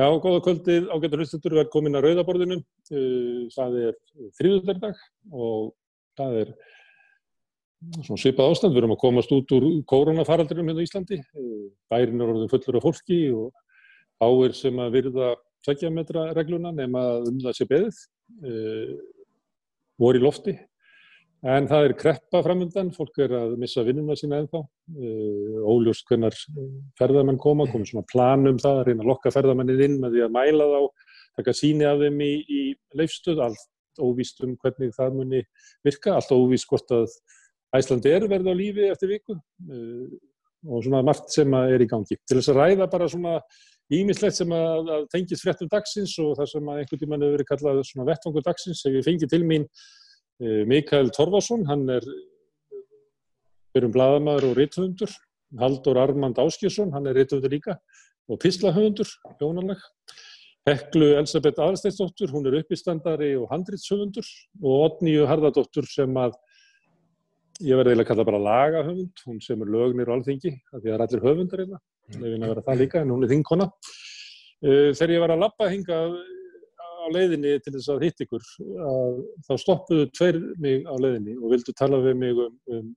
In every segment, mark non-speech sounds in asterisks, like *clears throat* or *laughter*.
Já, góða kvöldið ágættur hlustutur verð komin að rauðaborðinu. Uh, það er þrjúðardag og það er svona svipað ástand. Við erum að komast út úr koronafaraldrinum hérna í Íslandi. Uh, bærin er orðin fullur af fólki og áir sem að virða tveggjametra regluna nema um það sé beðið. Uh, voru í lofti En það er kreppa framöndan, fólk er að missa vinnuna sína ennþá, uh, óljóst hvernar ferðarmenn koma, komið svona planum það, að reyna að lokka ferðarmennið inn með því að mæla þá, taka síni af þeim í, í leifstöð, allt óvíst um hvernig það muni virka, allt óvíst hvort að Æslandi er verið á lífi eftir viku. Uh, og svona margt sem er í gangi. Til þess að ræða bara svona ímislegt sem að, að tengist fréttum dagsins og það sem einhvern tíman hefur verið kallað svona vettvangur dagsins, hef ég fengið til mín Eh, Mikael Torfarsson, hann er byrjum bladamæður og rítvöndur. Haldur Armand Áskjesson, hann er rítvöndur líka og pislahöfundur, hjónanleg. Heklu Elisabeth Aðarsteinsdóttur, hún er uppistandari og handrýtshöfundur og Otníu Harðardóttur sem að ég verði eiginlega að kalla bara lagahöfund, hún sem er lögnir og alþingi, því það er allir höfundar einna, það er að vera það líka en hún er þingkona. Eh, þegar ég var að lappa hinga á leiðinni til þess að hitt ykkur að þá stoppuðu tveir mig á leiðinni og vildu tala við mig um, um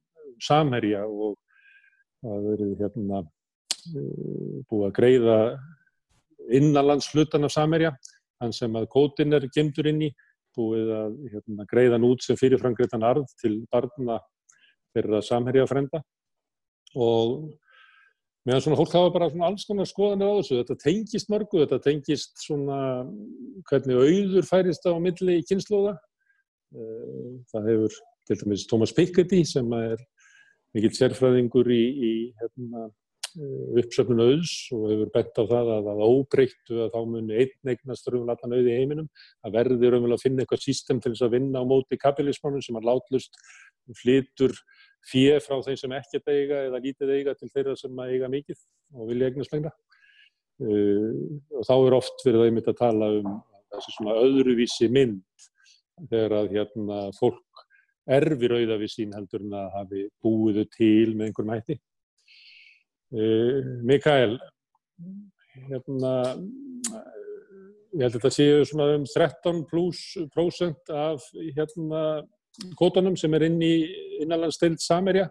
samherja og það verið hérna uh, búið að greiða innanlandsflutan af samherja þann sem að kótin er gemdur inn í búið að hérna, greiða hann út sem fyrirframgreitan arð til barna þeirra samherja frenda og meðan svona fólk hafa bara svona alls konar skoðanir á þessu, þetta tengist mörgu, þetta tengist svona hvernig auður færist á milli í kynnslóða. Eh, það hefur til dæmis Thomas Piketty sem er mikill sérfræðingur í, í hérna, eh, uppsöfnun auðs og hefur bent á það að það óbreyttu að þá muni einn eignast röfum allan auði í heiminum. Það verður um að finna eitthvað sístem til þess að vinna á móti kapitalismannum sem að látlust flytur fjö frá þeim sem ekkert eiga eða lítið eiga til þeirra sem eiga mikið og vilja eignast lengra. Uh, og þá er oft verið að einmitt að tala um þessi svona öðruvísi mynd þegar að hérna fólk erfir auða við sín heldur en að hafi búiðu til með einhverjum hætti. Uh, Mikael, hérna, ég held að þetta séu svona um 13 pluss prósent af hérna kvotanum sem er inn í innanlandstild Samerja.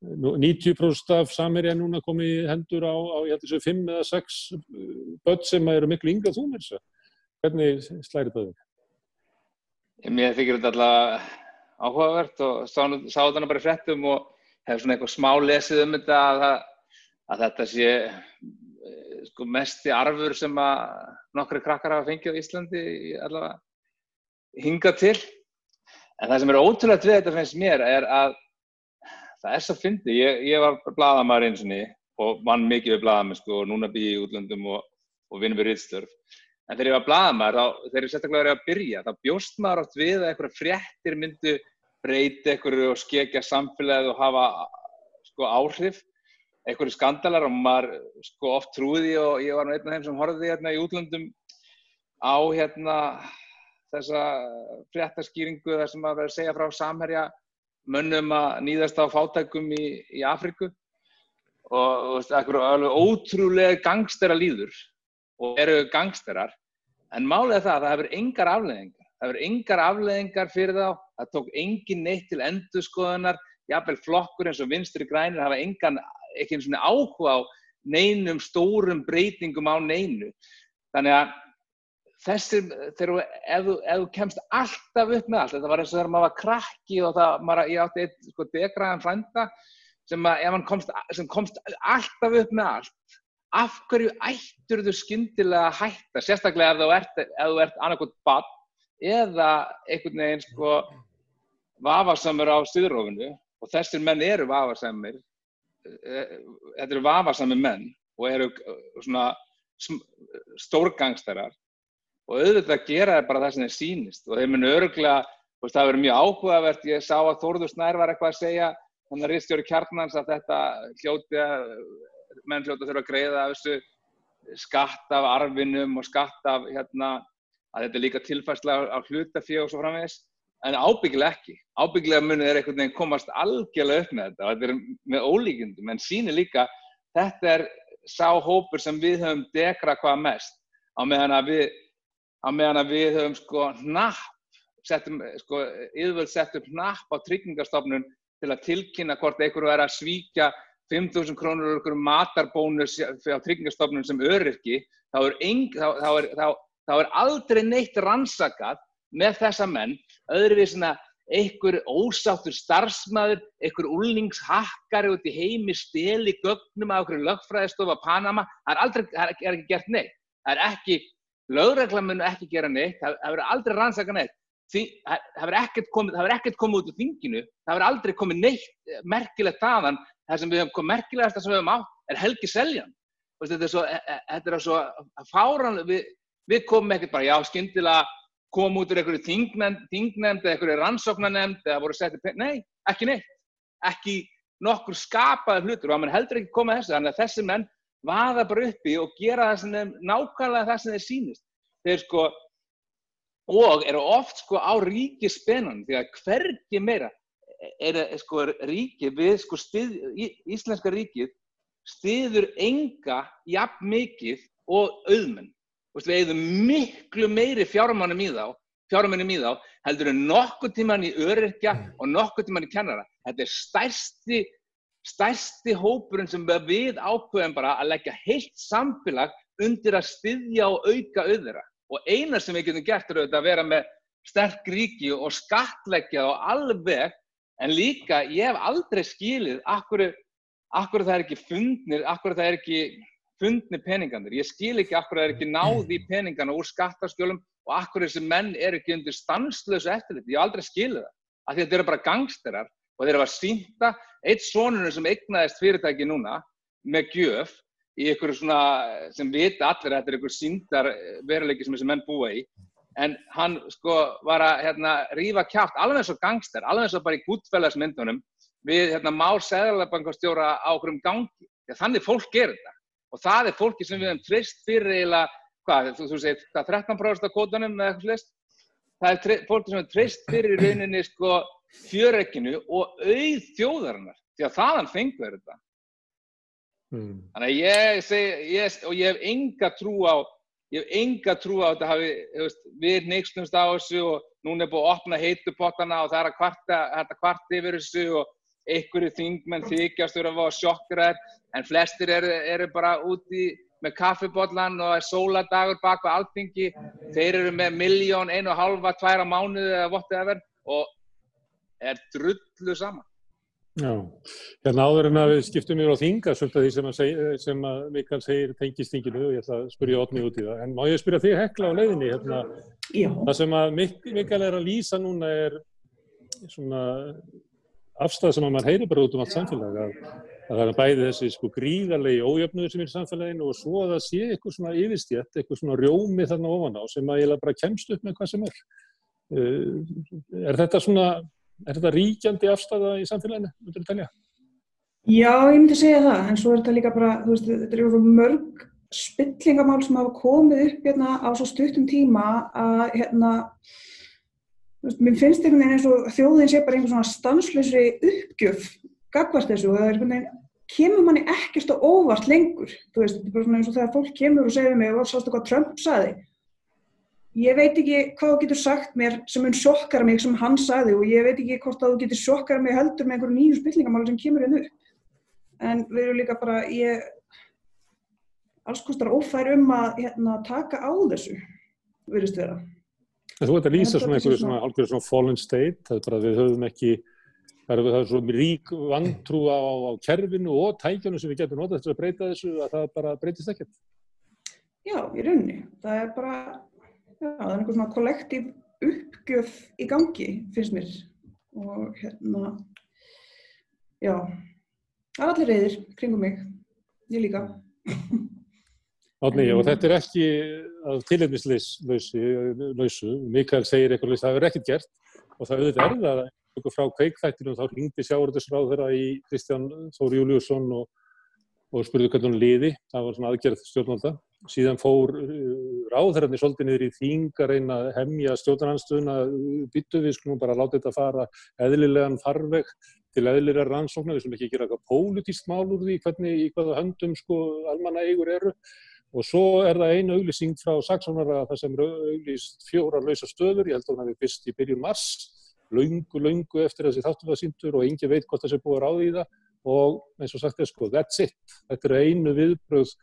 90% af Samerja er núna komið hendur á, á ég held þessu 5 eða 6 börn sem eru miklu yngra þú með þessu. Hvernig slæri það þig? Mér þykir þetta alltaf áhugavert og sá þetta bara í frettum og hef svona eitthvað smá lesið um þetta að, að þetta sé eh, sko, mesti arfur sem að nokkru krakkar hafa fengið á Íslandi allavega hinga til En það sem er ótrúlegt við þetta finnst mér er að það er svo fyndi. Ég, ég var bladamæður eins og niður og vann mikið við bladamennsku og núna býð í útlöndum og, og vinnum við rittstörf. En þegar ég var bladamæður, þegar ég sérstaklega verið að byrja, þá bjóst maður átt við að einhverja fréttir myndu breyti einhverju og skekja samfélagið og hafa sko, áhrif. Einhverju skandalar og maður sko, oft trúði og ég var einn af þeim sem horfiði hérna í útlöndum á hérna þessa fréttaskýringu þar sem að vera að segja frá samherja mönnum að nýðast á fátækum í, í Afriku og alveg ótrúlega gangstera líður og eru gangsterar. En er það að það hefur engar afleðingar það hefur engar afleðingar fyrir þá. Það tók engin neitt til endurskoðunar. Jafnvel flokkur eins og vinstri grænir hafa engan, ekki eins og áhuga á neinum stórum breytingum á neinu. Þannig að þessir, þegar ef þú kemst alltaf upp með allt, þetta var eins og þegar maður var krakki og það, maður, ég átti eitt sko degraðan frænda sem komst, sem komst alltaf upp með allt, af hverju ættur þú skyndilega að hætta, sérstaklega ef þú ert, ert annarkot bann eða einhvern veginn sko vafarsamur á stuðrófinu og þessir menn eru vafarsamir, eh, þetta eru vafarsamir menn og eru svona stórgangsterar og auðvitað gera það bara það sem þeir sýnist. Og þeir munu öruglega, það verður mjög áhugavert, ég sá að Þórður Snær var eitthvað að segja, hann er riðstjóri kjarnans að þetta hljóti að, menn hljóti að þurfa að greiða af þessu skatt af arfinum og skatt af hérna, að þetta er líka tilfærslega á hlutafíu og svo framvegis, en ábyggilega ekki. Ábyggilega munu þeir einhvern veginn komast algjörlega upp með þetta. Og þetta er með ólíkjundum, en sýnir líka, þetta er sá hópur sem við höfum dekra hvað mest. Á meðan að við, á meðan að við höfum sko hnapp, settum, sko, yfirvöld settum hnapp á tryggingarstofnun til að tilkynna hvort einhverju er að svíkja 5.000 krónur og einhverju matarbónus á tryggingarstofnun sem öryrki, þá er, eng, þá, þá, er, þá, er aldrei neitt rannsakað með þessa menn, öðruvís en að einhver ósáttur starfsmæður, einhver úlningshakkari út í heimi steli gögnum af einhverju lögfræðistofa Panama, það er, aldrei, það er ekki gert neitt. Það er ekki, lögregla mun ekki gera neitt, það verður aldrei rannsaka neitt. Því, það verður ekkert komið, komið út úr þinginu, það verður aldrei komið neitt merkilegt þaðan. Það sem við hefum komið merkilegast að sem við hefum átt er Helgi Seljan. Þetta er svo, e, e, þetta er svo fáran, við, við komum ekkert bara, já, skyndilega kom út úr einhverju þingnefnd eða einhverju rannsóknarnemnd eða voru settið, nei, ekki neitt, ekki nokkur skapaði hlutur og það mann heldur ekki koma þessu, þannig að þessi menn vaða bara uppi og gera það sem nákvæmlega það sem þeir sínist. Þeir sko, og eru oft sko á ríki spennan, því að hvergi meira er sko ríki við sko stið, íslenska ríkið stiður enga jafn mikið og auðmenn við eigðum miklu meiri fjármannum í þá, fjármannum í þá heldur en nokkur tíman í öryrkja og nokkur tíman í kennara. Þetta er stærsti, stærsti hópurinn sem við ákveðum bara að leggja heilt samfélag undir að styðja og auka auðvera. Og eina sem við getum gert er auðvitað að vera með sterk ríki og skattleggja og alveg, en líka ég hef aldrei skilið akkur, akkur það er ekki fundnir, akkur það er ekki fundni peningandir. Ég skil ekki akkur að það er ekki náð í peningana úr skattaskjölum og akkur þessi menn er ekki undir stanslösu eftirliti. Ég hef aldrei skilið það. Af því að þeir eru bara gangsterar og þeir eru að sýnta eitt sonunum sem eignaðist fyrirtæki núna með gjöf í ykkur svona sem vita allir að þetta er ykkur síndar veruleiki sem þessi menn búa í. En hann sko var að hérna, rífa kjátt alveg eins og gangster, alveg eins og bara í gútfællarsmyndunum við hérna, má segðalabankastjóra á okkur um gangi. Þannig fólk gerir þetta og það er fólki sem við hefum trist fyrir eiginlega, hvað, þú, þú segir, hvað, 13% af kótanum eða eitthvað slist, það er fólki sem við hefum trist fyrir í rauninni, sko, fjörekkinu og auð þjóðarinnar, því að þaðan fengur þetta. Mm. Þannig að ég segi, ég, og ég hef enga trú á, ég hef enga trú á að þetta hafi, veist, við neykstumst á þessu og núna er búið að opna heitupottana og það er að kvarta, kvarta yfir þessu og einhverju þingmenn þykjast að sjokkra þér en flestir eru, eru bara úti með kaffibotlan og er sóladagur bak á alþingi, þeir eru með miljón, einu og halva, tværa mánuði eða whatever og er drullu saman. Já, hérna áður en að við skiptum yfir á þinga svolítið því sem að, seg, sem að Mikael segir tengist þinginu og ég ætla að spyrja ótni út í það, en má ég spyrja þig hekla á leiðinni, hérna, það sem að Mikael er að lýsa núna er svona afstæð sem að mann heyri bara út um allt samfélag að, að það er bæði þessi sko gríðarlegi ójöfnuður sem er í samfélaginu og svo að það sé eitthvað svona yfirstjætt, eitthvað svona rjómi þarna ofan á sem að ég bara kemst upp með hvað sem er. Uh, er þetta svona, er þetta ríkjandi afstæða í samfélaginu, myndur þú telja? Já, ég myndi segja það, en svo er þetta líka bara, þú veist, þetta eru mörg spillingamál sem hafa komið upp hérna á svo stuttum tíma að hérna Mér finnst einhvern veginn eins og þjóðin sé bara einhvern svona stanslösri uppgjöf gagvart þessu og það er einhvern veginn, kemur manni ekkert á óvart lengur. Þú veist, þetta er bara svona eins og þegar fólk kemur og segir mig, sástu hvað Trump saði. Ég veit ekki hvað þú getur sagt mér sem mun sjokkara mig sem hann saði og ég veit ekki hvort að þú getur sjokkara mig heldur með einhverju nýju spillingamáli sem kemur inn upp. En við erum líka bara, ég, alls kostar ófær um að hérna, taka á þessu, verðist vera. En þú ert að lýsa svona einhverju svona, svona, svona fallen state, það er bara að við höfum ekki, það er svona rík vantrú á, á kerfinu og tækjanu sem við getum notað til að breyta þessu að það bara breytist ekkert. Já, í rauninni. Það er bara, það er einhver svona kollektív uppgjöf í gangi, finnst mér. Og hérna, já, það er allir reyðir kringum mig, ég líka. *laughs* Átni, og þetta er ekki að tilhefnislausu, Mikael segir eitthvað, það verður ekkert gert og það auðvitað er það eitthvað frá kveikþættinu og þá ringdi sjáurðisráð þeirra í Kristján Þóri Júliusson og, og spurði hvernig hún liði, það var svona aðgerð stjórnvalda. Síðan fór uh, ráðherrarnir svolítið niður í þinga reyna að hemja stjórnarhansstuðuna, byttu við skulum bara láta þetta fara eðlilegan farveg til eðlilega rannsóknar, við sem ekki gera eitthvað pólitíst mál úr því hvernig í hvaða höndum sko almanna eigur eru. Og svo er það einu auglýsing frá saksónara það sem er auglýst fjóra lausa stöður, ég held að hún hefði fyrst í byrjun mars, laungu, laungu eftir þessi þáttum það síndur og engin veit hvort það sé búið ráði í það. Og eins og sagt er sko, that's it, þetta er einu viðbröð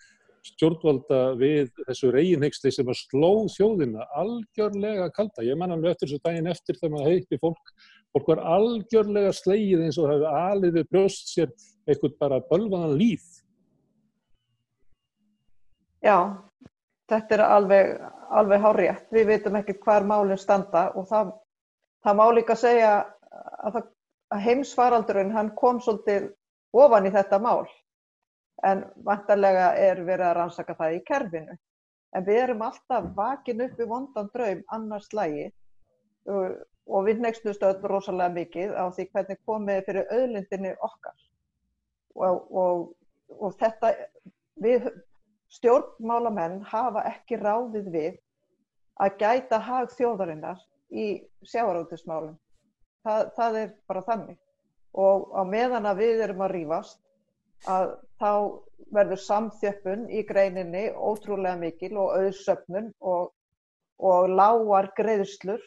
stjórnvalda við þessu reginhegsli sem að sló þjóðina algjörlega kalda. Ég man alveg eftir þessu daginn eftir þegar maður heitti fólk, fólk var algjörlega sleið eins og það hefði aliðið brjóst sér eitthvað bara bölvaðan líf Já, þetta er alveg, alveg hárétt. Við veitum ekki hver málinn standa og það, það má líka segja að, að heimsfaraldurinn hann kom svolítið ofan í þetta mál en vantarlega er verið að rannsaka það í kerfinu. En við erum alltaf vakin upp í vondan draum annars lægi og við nextumst öll rosalega mikið á því hvernig komið fyrir auðlindinni okkar og, og, og þetta við stjórnmálamenn hafa ekki ráðið við að gæta hag þjóðarinnar í sjáarútismálum. Það, það er bara þannig. Og á meðan að við erum að rýfast, að þá verður samþjöppun í greininni ótrúlega mikil og auðsöfnun og, og lágar greiðslur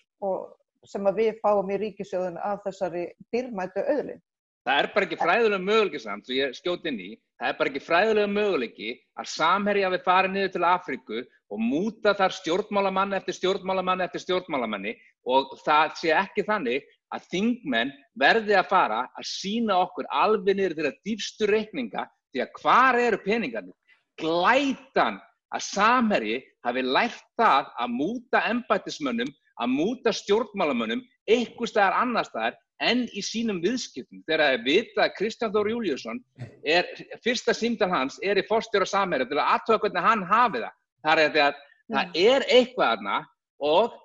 sem við fáum í ríkisjóðun af þessari dýrmætu auðlinn. Það er bara ekki fræðulega möguleiki samt, svo ég skjóti inn í, það er bara ekki fræðulega möguleiki að samherja við farið niður til Afríku og múta þar stjórnmálamann eftir stjórnmálamann eftir stjórnmálamanni og það sé ekki þannig að þingmenn verði að fara að sína okkur alveg niður til að dýfstu reikninga því að hvar eru peningarnir? Glætan að samherji hafi lært það að múta embættismönnum, að múta stjórnmálamönnum, eitthvað staðar annar staðar en í sínum viðskiptum þegar það er vita að Kristján Þór Júliusson er, fyrsta símdal hans er í fórstjóra samhæri til að aðtöða hvernig hann hafi það. Það er, að, það mm. er eitthvað aðna og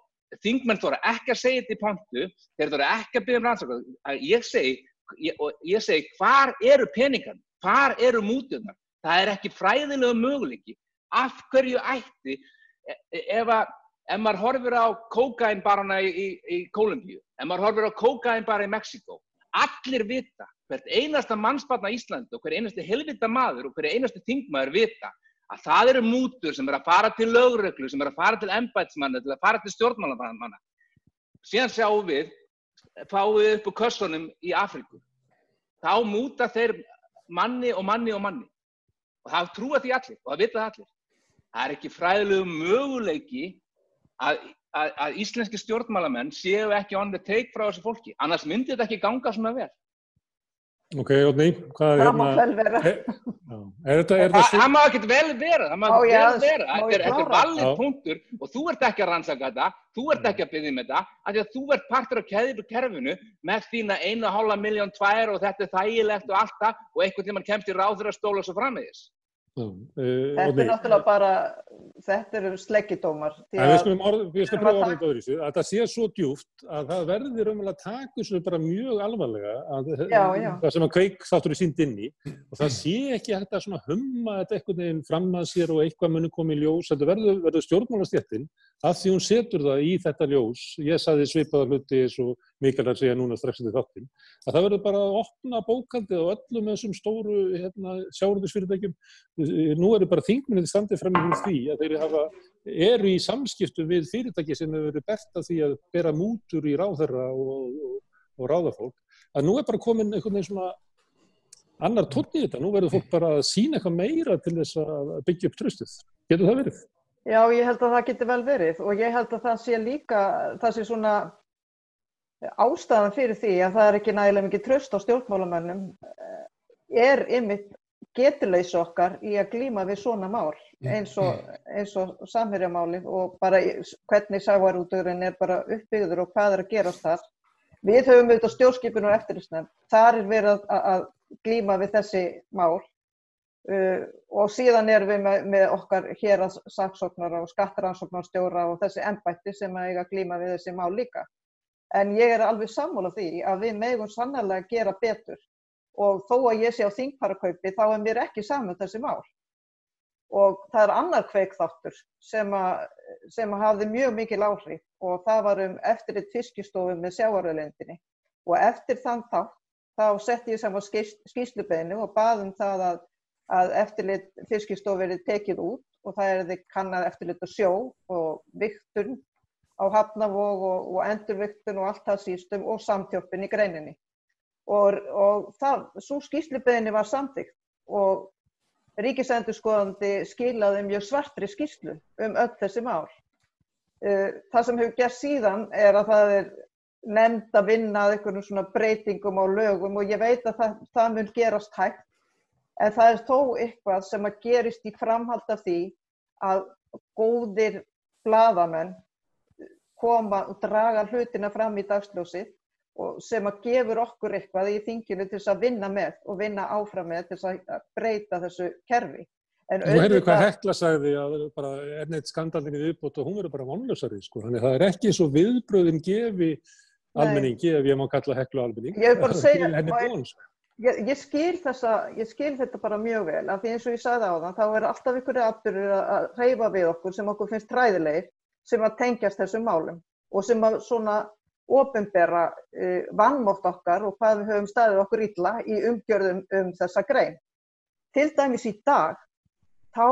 þingmenn þóra ekki að segja þetta í pontu, þeir þóra ekki að byggja um rannsakað. Ég segi, ég, ég segi, hvar eru peningarna? Hvar eru mútunar? Það er ekki fræðilega möguleiki. Af hverju ætti, e, e, ef að ef maður horfir á kókain barana í, í, í Kólumbíu, ef maður horfir á kókain bara í Mexiko, allir vita, hvert einasta mannsbarn á Íslandi og hver einasti helvita maður og hver einasti þingmaður vita að það eru mútur sem er að fara til lögreglu, sem er að fara til ennbætsmanna, til að fara til stjórnmálamanna. Síðan sjáum við, fáum við upp á kössunum í Afriku. Þá múta þeir manni og manni og manni. Og það trúa því allir og það vita það allir. Það er ekki fræðilegu möguleiki að, að, að íslenski stjórnmálamenn séu ekki on the take frá þessu fólki, annars myndir þetta ekki ganga svona vel. Ok, Ótni, hvað er hérna? Það má vel vera. Er þetta, er þetta... Það má ekki vel vera, það má ekki vel vera. Þetta er valið punktur og þú ert ekki að rannsaka þetta, þú ert ekki að byggja um þetta, af því að þú ert partur á kerfinu með þína einu hálfa miljón tvær og þetta er þægilegt og allt það og einhvern tíma kemst í ráður að stóla svo framvegis. Uh, þetta er náttúrulega bara, þetta eru sleggjidómar. Við skulum pröfa orðið þetta öðru í sig, að það sé svo djúft að það verður umvel að taka þessu bara mjög alvarlega, að, það sem að kveik þáttur í sínd inn í og það sé ekki hægt að humma þetta einhvern veginn fram að sér og eitthvað muni komið í ljós, þetta verður, verður stjórnmálastjættin að því hún setur það í þetta ljós, ég saði svipaða hluti eins og Mikael að segja núna strax til þáttin, að það verður bara að opna bókaldið á öllum þessum stóru hérna, sjáurðisfyrirtækjum. Nú eru bara þingminnið standið fram í því að þeir hafa, eru í samskiptu við fyrirtæki sem hefur verið bert að því að bera mútur í ráðherra og, og, og ráðafólk. Að nú er bara komin einhvern veginn svona annar tótt í þetta. Nú verður fólk bara að sína eitthvað meira til þess að byggja upp tröstuð. Getur það verið? Já, ég held að það getur vel verið og ég held að það sé líka, það sé svona ástæðan fyrir því að það er ekki nægilega mikið tröst á stjórnmálamönnum eh, er ymitt geturleysi okkar í að glýma við svona mál eins og, og samhörjamálið og bara hvernig sávarúturinn er bara uppbyggður og hvað er að gerast þar. Við höfum auðvitað stjórnskipinu og eftirlýsnefn. Þar er verið að, að glýma við þessi mál uh, og síðan erum við með, með okkar hér að saksóknar og skattaransóknarstjóra og þessi ennbætti sem að eiga að glýma við þessi mál líka. En ég er alveg sammála því að við megum sannlega gera betur og þó að ég sé á þingparakaupi þá er mér ekki saman þessi mál. Og það er annar kveikþáttur sem að, sem að hafði mjög mikil áhrif og það var um eftirlit fiskistofu með sjáaröðlendinni. Og eftir þann þátt þá sett ég saman skýslubeinu og baðum það að, að eftirlit fiskistofu verið tekið út og það er því kannad eftirlit og sjó og viktun á hafnavog og, og endurviktun og allt það sístum og samtjóppin í greininni. Og, og það, svo skýrslubeginni var samtíkt og ríkisendurskoðandi skilaði mjög svartri skýrslu um öll þessi mál. Uh, það sem hefur gert síðan er að það er nefnd að vinna að einhvern svona breytingum á lögum og ég veit að það, það mun gerast hægt en það er þó eitthvað sem að gerist í framhald af því að góðir bladamenn koma og draga hlutina fram í dagsljósið og sem að gefur okkur eitthvað í þinginu til þess að vinna með og vinna áfram með til þess að breyta þessu kerfi. En Þú heyrðu hvað Hekla sagði að bara er neitt skandaldinni viðbútt og hún verður bara vonlösari sko, þannig að það er ekki svo viðbröðum gefi almenningi ef ég má kalla Hekla almenning. Ég er bara *laughs* að segja, ég, ég, skil þessa, ég skil þetta bara mjög vel af því eins og ég sagði á það, þá er alltaf ykkur aðbyrður að reyfa við okkur sem okkur finnst træðilegir sem að tengjast þessum málum og sem að svona ofinbera uh, vannmótt okkar og hvað við höfum staðið okkur illa í umgjörðum um þessa grein. Til dæmis í dag, þá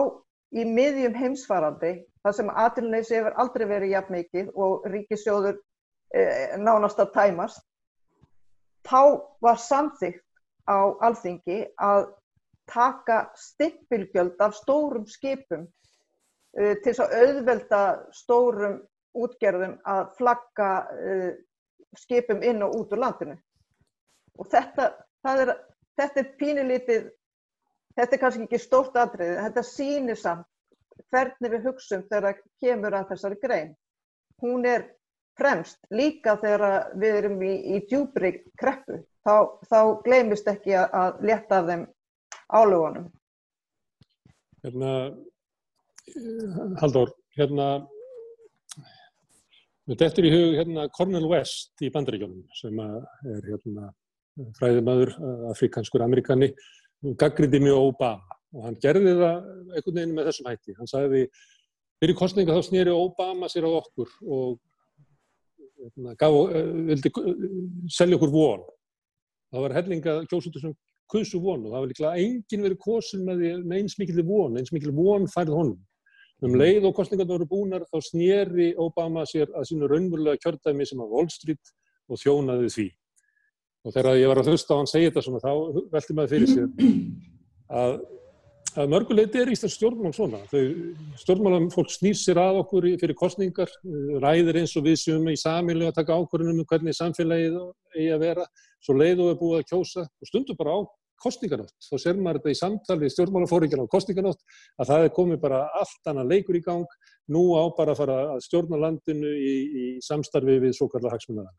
í miðjum heimsfarandi, þar sem aðlunleysi hefur aldrei verið jafn mikið og ríkisjóður uh, nánast að tæmast, þá var samþygt á alþingi að taka stippilgjöld af stórum skipum uh, til að auðvelda stórum útgerðum að flagga uh, skipum inn og út úr landinu. Og þetta, er, þetta er pínulítið, þetta er kannski ekki stórt aðriðið, þetta sýnir samt hvernig við hugsum þegar kemur að þessari grein. Hún er fremst líka þegar við erum í, í djúbri kreppu, þá, þá gleymist ekki að, að leta þeim álugunum. Hérna, Haldur, hérna, Þetta er í hug hérna, Cornel West í bandaríkjónum sem er hérna, fræðimaður, afrikanskur amerikani, gaggrindi mjög Obama og hann gerði það einhvern veginn með þessum hætti. Hann sagði fyrir kostninga þá snýri Obama sér á okkur og hérna, gaf, vildi selja okkur von. Það var hellinga kjósutur sem kusu von og það var líklega enginn verið kosin með, með eins mikil von, eins mikil von færð honum. Um leið og kostningarna voru búnar þá snýri Obama sér að sínu raunverulega kjördæmi sem að Wall Street og þjónaði því. Og þegar ég var að hlusta á hann segja þetta svona þá velti maður fyrir sér að, að mörguleiti er Íslands stjórnmál svona. Þau stjórnmálam fólk snýr sér að okkur fyrir kostningar, ræðir eins og við séum í samilu að taka ákvörðunum um hvernig samfélagið eigi að vera, svo leið og er búið að kjósa og stundur bara á kostninganótt. Þá ser maður þetta í samtali stjórnmálafóringin á kostninganótt að það er komið bara allt annað leikur í gang nú á bara að fara að stjórna landinu í, í samstarfi við svo kallar hagsmunnaðan.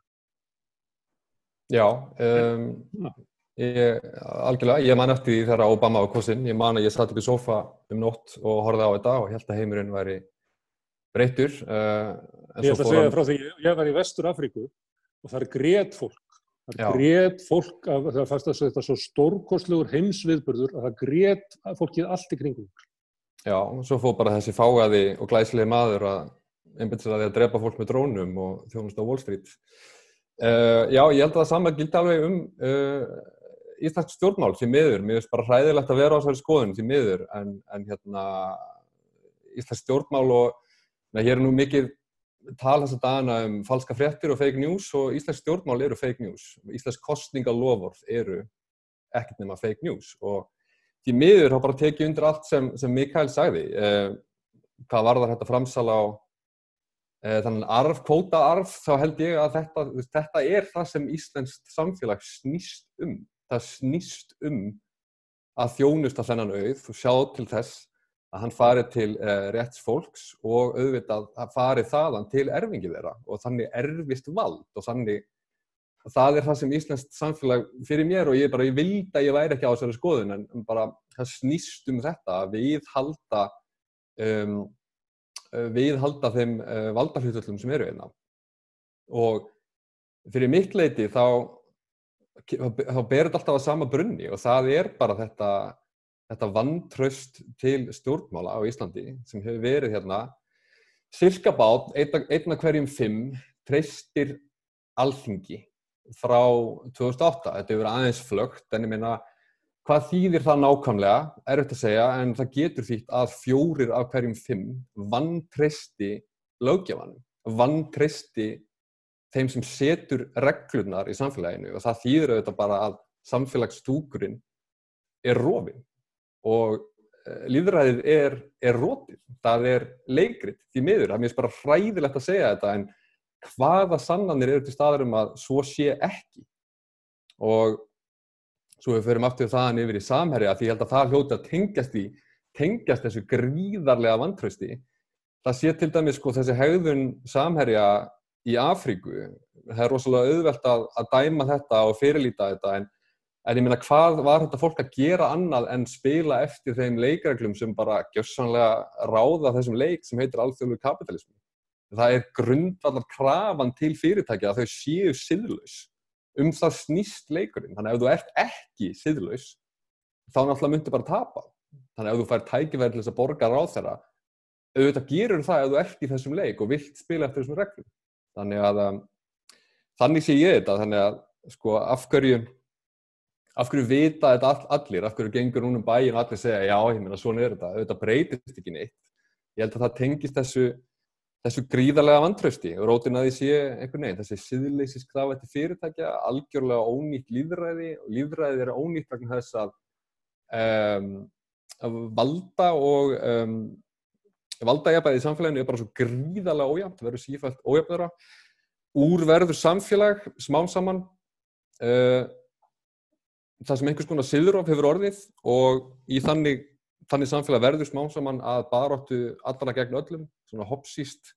Já, um, ég, algjörlega, ég man eftir því þegar Obama var kostinn, ég man að ég satt upp í sofa um nótt og horfið á þetta og held að heimurinn væri breytur. Uh, ég ætla að segja frá því, ég var í Vestur Afríku og það er greitt fólk Það grét fólk, af, það fannst að þetta er svo stórkostlegur heimsviðburður að það grét fólkið allt í kringum. Já, svo fóð bara þessi fáaði og glæslegi maður að einbindst að því að drepa fólk með drónum og þjónust á Wall Street. Uh, já, ég held að það saman gildi alveg um uh, Íslands stjórnmál því miður. Mér finnst bara hræðilegt að vera á þessari skoðun því miður en, en hérna Íslands stjórnmál og na, hér er nú mikið tala þess að dana um falska fréttir og fake news og Íslands stjórnmál eru fake news. Íslands kostningalofórð eru ekkert nema fake news og því miður þá bara tekið undir allt sem, sem Mikael sagði. Eh, hvað var það þetta framsala á eh, þannig arf, kvóta arf, þá held ég að þetta, þetta er það sem Íslands samfélag snýst um. Það snýst um að þjónust að þennan auð og sjá til þess að hann farið til uh, rétts fólks og auðvitað að farið þaðan til erfingi þeirra og þannig erfist vald og þannig það er það sem Íslands samfélag fyrir mér og ég, bara, ég vildi að ég væri ekki á þessari skoðun en bara það snýst um þetta við halda um, við halda þeim uh, valdarhlutullum sem eru einna hérna. og fyrir mitt leiti þá þá ber þetta alltaf að sama brunni og það er bara þetta þetta vantraust til stjórnmála á Íslandi sem hefur verið hérna cirka bát, einna hverjum fimm treystir alþingi frá 2008. Þetta hefur aðeins flögt en ég meina hvað þýðir það nákvæmlega, er þetta að segja, en það getur þýtt að fjórir af hverjum fimm vantreysti löggefanum, vantreysti þeim sem setur reglunar í samfélaginu og það þýðir auðvitað bara að samfélagsstúkurinn er rofin og uh, líðræðið er, er rótið, það er leikrit því miður, það er mér bara hræðilegt að segja þetta en hvaða sannanir eru til staður um að svo sé ekki? Og svo við förum aftur þaðan yfir í samherja því ég held að það hljóti að tengjast í tengjast þessu gríðarlega vantrausti. Það sé til dæmis sko þessi hegðun samherja í Afríku. Það er rosalega auðvelt að, að dæma þetta og fyrirlýta þetta en, en ég minna hvað var þetta fólk að gera annað en spila eftir þeim leikreglum sem bara gjössanlega ráða þessum leik sem heitir alþjóðlu kapitalismi það er grundvallar krafan til fyrirtækja að þau séu siðlaus. Um það snýst leikurinn. Þannig að ef þú ert ekki siðlaus þá náttúrulega myndir bara tapa. Þannig að ef þú fær þess að borga ráð þeirra auðvitað gerur það ef þú ert í þessum leik og vilt spila eftir þessum reglum þannig að um, þannig sé ég þetta þannig að sko af hverju af hverju vita þetta all, allir? Af hverju gengur núna um bæin og allir segja já, ég meina svona er þetta. Auðvitað breytist ekki neitt. Ég held að það tengist þessu þessu gríðarlega vantrausti og rótin að því sé einhvern veginn, þessi siðleysis krafa eftir fyrirtækja, algjörlega ónýtt líðræði og líðræði er ónýtt vegna þess að, um, valda og um, valdajabæði í samfélaginu er bara svo gríðarlega ójæmt, verður sífælt ójæmnara úr verður samfélag smán saman uh, það sem einhvers konar siðurof hefur orðið og í þannig þannig samfélag verður smán saman að baróttu allra gegn öllum, svona hoppsíst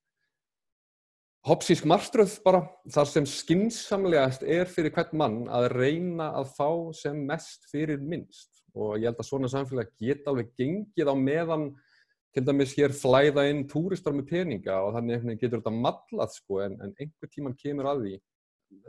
hoppsísk marströð bara, þar sem skinsamlegast er fyrir hvern mann að reyna að fá sem mest fyrir minnst. Og ég held að svona samfélag geta alveg gengið á meðan til dæmis hér flæða inn túristar með peninga og þannig getur þetta mallað sko en, en einhver tíman kemur að því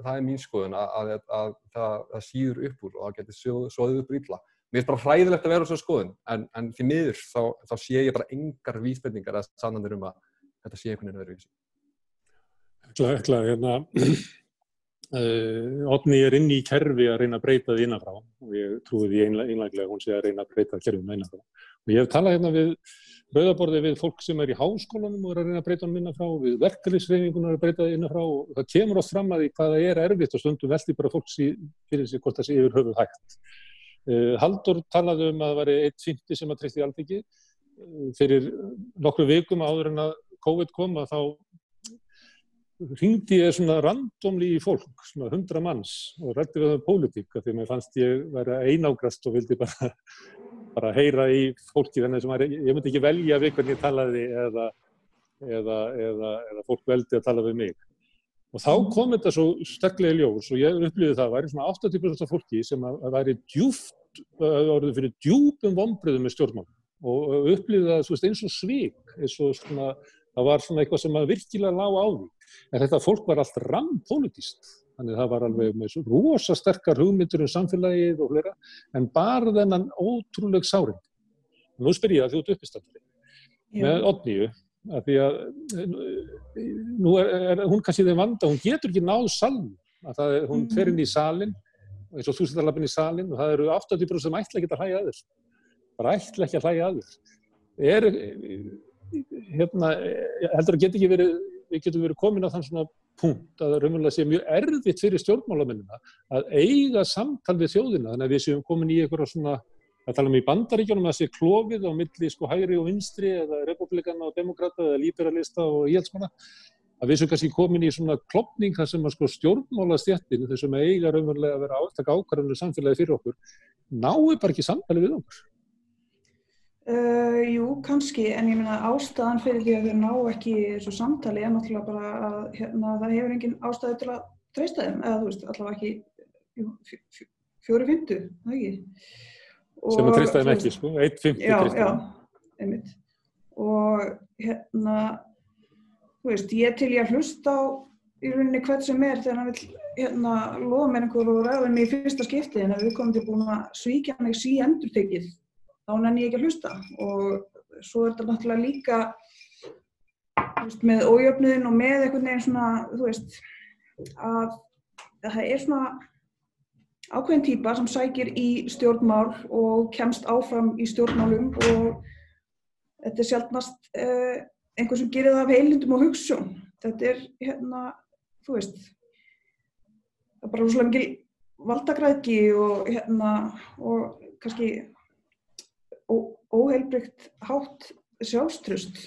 það er mín skoðun að, að, að, að það síður upp úr og það getur svoðið upp ítla mér finnst bara hræðilegt að vera á þessu skoðun en, en því miður þá, þá sé ég bara engar vísbendingar að sannandir um að þetta sé einhvern veginn verið vísi. Ætla, hérna, *clears throat* uh, Otni er inn í kerfi að reyna að breyta því innanfrá og ég trúi því einlæglega að hún sé að reyna að breyta kerfum innanfrá. Og ég hef talað hérna við rauðaborði við fólk sem er í háskólanum og er að reyna að breyta hann innanfrá, við verkefliðsreyningunar er að breyta það innanfrá og það kemur oft fram að því hvaða er erfitt og stundum veldi bara fólks í, fyrir sig hvort það sé yfir höfuð hægt. Uh, Haldur talaði um að það var eitt fymti sem að treysti aldrei uh, fyrir nokkru vikum áður en að COVID kom að þá ringdi ég svona randomli í fólk, svona hundra manns og rætti við það um pólitík því að mér fannst ég vera einágrast og vildi bara, bara heyra í fólki þannig sem ég myndi ekki velja við hvernig ég talaði eða, eða, eða, eða fólk veldi að tala við mig. Og þá kom þetta svo sterklega í ljós og ég upplýði það að væri svona 80% af fólki sem að, að væri djúft, orðið fyrir djúpum vonbröðum með stjórnmál og upplýði það eins og svík, eins og svona það var svona eitthvað sem að virkilega lág á því. En þetta fólk var allt rampolítist, þannig að það var alveg með svo rosa sterkar hugmyndur um samfélagið og hlera, en bara þennan ótrúleg sáring. Nú spyr ég að þú ert uppistandri með Odníu, að því að nú er, er hún kannski þeim vanda, hún getur ekki náð salm, að það, hún mm. fer inn í salin, eins og þú setur alveg inn í salin og það eru 80% sem ætla ekki að hlæja að þér, bara ætla ekki að hlæja að þér. Er, hérna, heldur að geta ekki verið, við getum verið komin á þann svona punkt að það raunverulega sé mjög erfitt fyrir stjórnmálamennina að eiga samtal við þjóðina, þannig að við séum komin í eitthvað svona, að tala um í bandaríkjónum að sé klófið á milli sko hægri og vinstri eða republikana og demokrata eða líberalista og íhaldsmanna, að við séum kannski komin í svona klopning þar sem að sko stjórnmálastjættin, þessum eiga raunverulega að vera áttak ákvarðanlega samfélagi fyrir okkur, náu bara ekki samtali við okkur. Uh, jú, kannski, en ég meina ástæðan fyrir því að þau ná ekki þessu samtali er náttúrulega bara að hérna, það hefur engin ástæði til að treysta þeim, eða þú veist, allavega ekki fjóri fymtu, það ekki. Og, Sem að treysta þeim ekki, sko, eitt fymtu treysta þeim. Já, já, einmitt. Og hérna, þú veist, ég til ég að hlusta á í rauninni hvert sem er þegar hann vil hérna loða mér einhverju og ræða mér í fyrsta skipti en að við komum til búin að svíkja mig sí endur tekið þá nenni ég ekki að hlusta og svo er þetta náttúrulega líka veist, með ójöfnuðin og með einhvern veginn svona, þú veist, að það er svona, ákveðin típa sem sækir í stjórnmál og kemst áfram í stjórnmálum og þetta er sjálfnast uh, einhver sem gerir það af heilindum og hugssjón. Þetta er hérna, þú veist, það er bara úrslega mikil valdagræðki og hérna og kannski óheilbrygt hátt sjálfstrust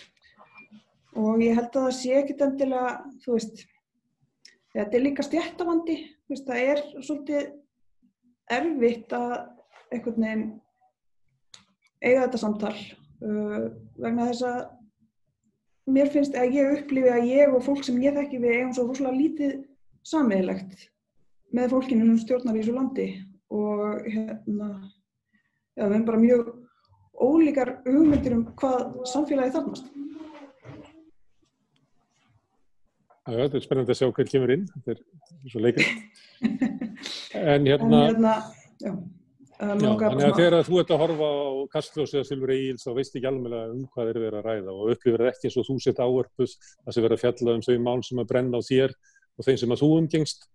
og ég held að það sé ekkit endilega, þú veist, þetta er líka stjættavandi, það er svolítið erfitt að einhvern veginn eiga þetta samtal uh, vegna þess að mér finnst að ég upplifi að ég og fólk sem ég þekki við eigum svo rosalega lítið samiðilegt með fólkinu sem stjórnar í þessu landi. Og hérna, já, við erum bara mjög ólíkar hugmyndir um hvað samfélagi þarnast. Já, þetta er spennandi að sjá hvern kemur inn, þetta er svo leikast. *laughs* En hérna, en hérna já, já að þegar þú ert að horfa á Kastlós eða Silfur Egil's þá veist ekki alveg um hvað þeir eru að ræða og upplifir ekki eins og þú sett áörpus að sem verður að fjalla um þau mál sem að brenna á þér og þeim sem að þú umgengst,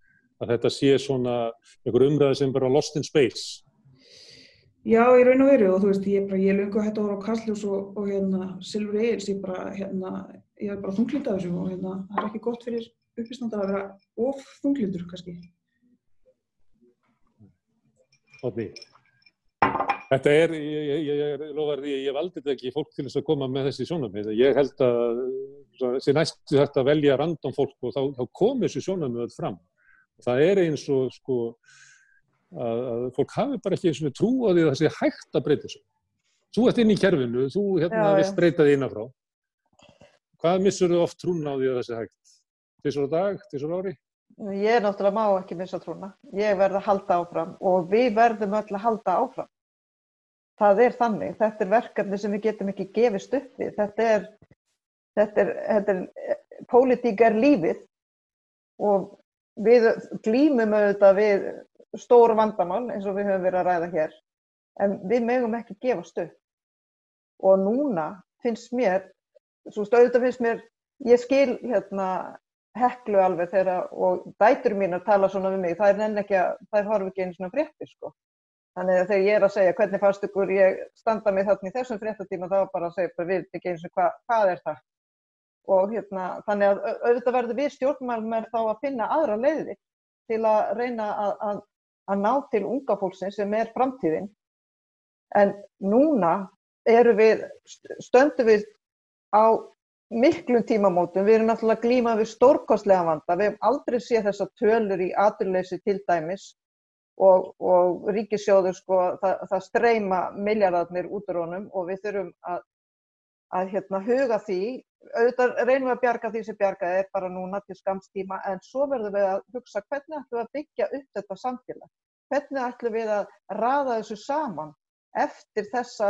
að þetta sé svona einhver umræði sem bara lost in space Já, ég raun og veru og þú veist, ég er lunga hægt að horfa á Kastljós og, og hérna Silfur Egil's, ég hérna, ég er bara þunglind af þessu og hérna, það er ekki gott fyrir upplýstandar að vera of þunglindur kannski. Ótni, þetta er, ég, ég, ég lofar því, ég valdi þetta ekki fólk til þess að koma með þessi sjónamið. Ég held að þessi næstu þetta velja random fólk og þá, þá komir þessi sjónamið fram. Það er eins og sko, að, að fólk hafi bara ekki eins og trú á því að það sé hægt að breyta þessu. Þú ert inn í kerfinu, þú hérna vist breytaði innafrá. Hvað missur þú oft trún á því að það sé hægt? Tísur á dag, tísur ári? Ég náttúrulega má ekki missa trúna. Ég verði að halda áfram og við verðum öll að halda áfram. Það er þannig. Þetta er verkefni sem við getum ekki gefist upp við. Þetta er, þetta er, þetta er, pólitík er lífið og við glýmum auðvitað við stóru vandamál eins og við höfum verið að ræða hér en við mögum ekki gefast upp. Og núna finnst mér svo stöðuð finnst mér ég skil hérna heklu alveg þegar og dætur mín að tala svona við mig, það er enn ekki að það er horfið ekki einu svona fréttir sko. Þannig að þegar ég er að segja hvernig fannst ykkur ég standa mig þarna í þessum fréttatíma? þá bara segja bara við ekki eins og hva, hvað er það. Og hérna þannig að auðvitað verður við stjórnmálum er þá að finna aðra leiði til að reyna að, að að ná til unga fólksins sem er framtíðin. En núna við, stöndum við á miklum tímamótum. Við erum náttúrulega glímað við stórkostlega vanda. Við hefum aldrei séð þessa tölur í aturleysi til dæmis og, og ríkisjóður sko, það, það streyma miljardarnir út úr honum og við þurfum að, að hérna, huga því. Auðvitað reynum við að bjarga því sem bjargaði er bara núna til skamstíma en svo verðum við að hugsa hvernig ætlum við að byggja upp þetta samfélag? Hvernig ætlum við að raða þessu saman eftir þessa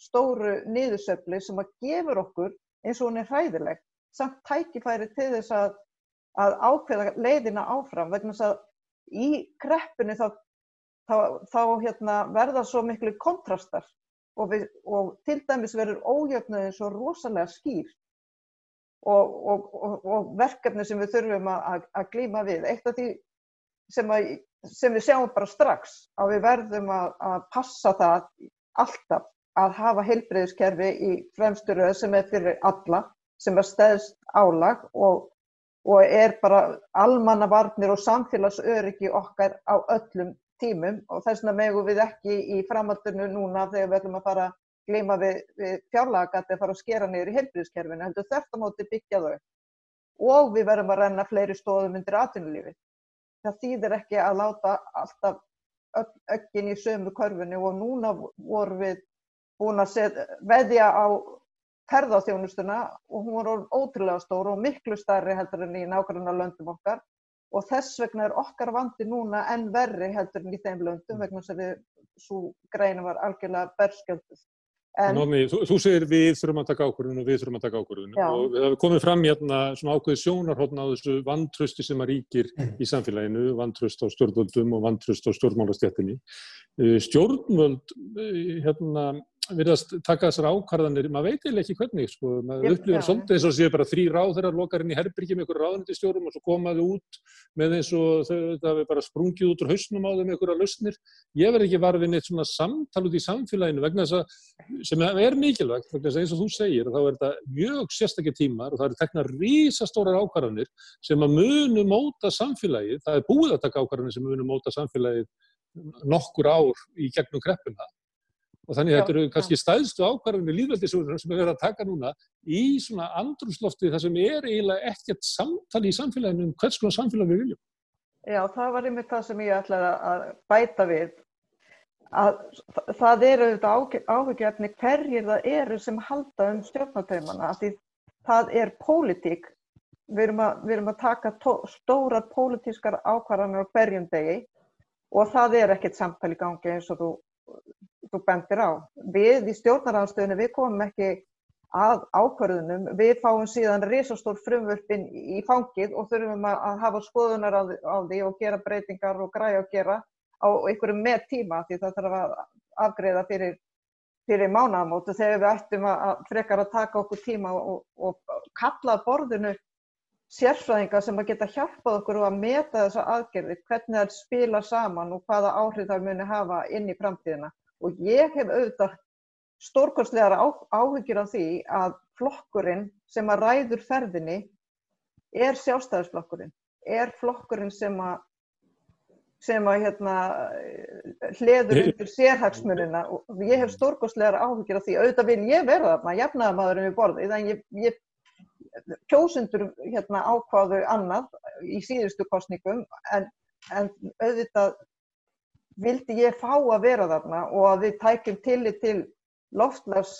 stóru niðursöfli sem að gefur okkur eins og hún er hræðileg samt tækifæri til þess að, að ákveða leiðina áfram? Vegna þess að í kreppinu þá, þá, þá hérna, verða svo miklu kontrastar og, við, og til dæmis verður ójöfnuðin svo rosalega skýr og, og, og verkefni sem við þurfum að glýma við. Eitt af því sem, að, sem við sjáum bara strax að við verðum að, að passa það alltaf að hafa heilbreyðiskerfi í fremsturöð sem er fyrir alla, sem er stæðst álag og, og er bara almannavarnir og samfélagsöryggi okkar á öllum tímum og þess vegna megum við ekki í framhaldinu núna þegar við ætlum að fara gleyma við, við fjárlagagatti að fara að skera niður í heilbríðskerfinu, heldur þetta móti byggja þau. Og við verðum að renna fleiri stóðum undir atvinnulífi. Það þýðir ekki að láta alltaf öggin í sömu körfunni og núna vorum við búin að set, veðja á ferðarþjónustuna og hún var ótrúlega stór og miklu starri heldur en í nákvæmlega löndum okkar og þess vegna er okkar vandi núna enn verri heldur en í þeim löndum vegna sem við svo greinu var algjörlega berskjölduð. Nómi, þú, þú segir við þurfum að taka ákvörðun og við þurfum að taka ákvörðun og við hefum komið fram hérna svona ákveði sjónarhóttna á þessu vantrösti sem að ríkir í samfélaginu, vantröst á stjórnvöldum og vantröst á stjórnmálastjættinni. Eh, stjórnvöld, eh, hérna, virðast taka þessar ákvarðanir, maður veit eiginlega ekki hvernig, sko, maður upplifir svolítið eins og séu bara þrý ráðherrar lokar inn í herbyrgi með einhverju ráðnættistjórum og svo komaðu út með eins og þau þetta hafi bara sprungið út úr hausnum á þeim einhverja lausnir. Ég verð ekki varfið neitt svona samtal út í samfélaginu vegna þess að, sem er mikilvægt, vegna þess að eins og þú segir, þá er þetta mjög sérstakir tímar og það eru tekna rísastórar ákvarðanir sem að munu móta samfélagið, það er búið að taka ákvarðanir sem munu móta samfélagið nokkur ár í gegnum kreppuna og þannig Já, þetta eru já. kannski stæðstu ákvarðanir líðveldisjóður sem er verið að taka núna í svona andrúslofti þar sem er eiginlega ekkert samtali í samfélaginu um hvers konar samfélag við viljum. Já, það var einmitt það sem ég ætlaði að bæta við. Að það eru auðvitað áhugjöfni hverjir það eru sem halda um stjórnatöymana. Því það er pólitík. Við erum að, við erum að taka tó, stórar pólitískar ákvarðanir á hverjum degi og það er ekkert samtali í gangi eins og þú, þú bendir á. Við í stjórnaranstöðinu, við komum ekki að ákvarðunum. Við fáum síðan risastór frumvörpin í fangið og þurfum að, hafa skoðunar á, því- og gera breytingar og græja og gera á einhverjum með tíma því það þarf að afgreiða fyrir, fyrir mánaðamótu þegar við ættum að, frekar að taka okkur tíma og, og kalla borðinu sérfræðinga sem að geta hjálpað okkur og að meta þessa aðgerði, hvernig það spila saman og hvaða áhrif það muni hafa inn í framtíðina. Og ég hef auðvitað stórkostlegar áhyggjur af því að flokkurinn sem að ræður ferðinni er sjálfstæðisflokkurinn, er flokkurinn sem að sem að hérna, hleður Ég- undir sérhagsmunina. Og ég hef stórkostlegar áhyggjur af því. Auðvitað vil ég vera þarna, jafnaðamaðurinn við borðið en ég, ég kjósundur hérna ákváðu annað í síðustu kostningum en, en auðvitað vildi ég fá að vera þarna og að við tækjum tillit til loftlags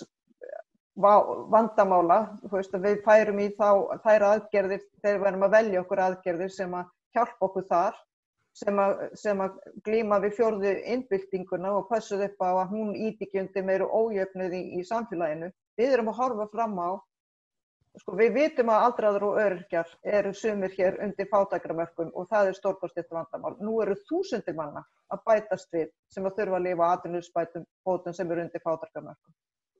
vandamála, veist við færum í þá, þær aðgerðir þegar við erum að velja okkur aðgerðir sem að hjálpa okkur þar sem að, sem að glíma við fjórðu innbyltinguna og passuð upp á að hún íbyggjandi meiru ójöfnuð í, í samfélaginu. Við erum að horfa fram á, sko við vitum að aldraður og öryrkjar eru sumir hér undir fátækramörkum og það er stórkostitt vandamál. Nú eru þúsundir manna að bætast við sem að þurfa að lifa aðrunusbætum bótum sem eru undir fátækramörkum.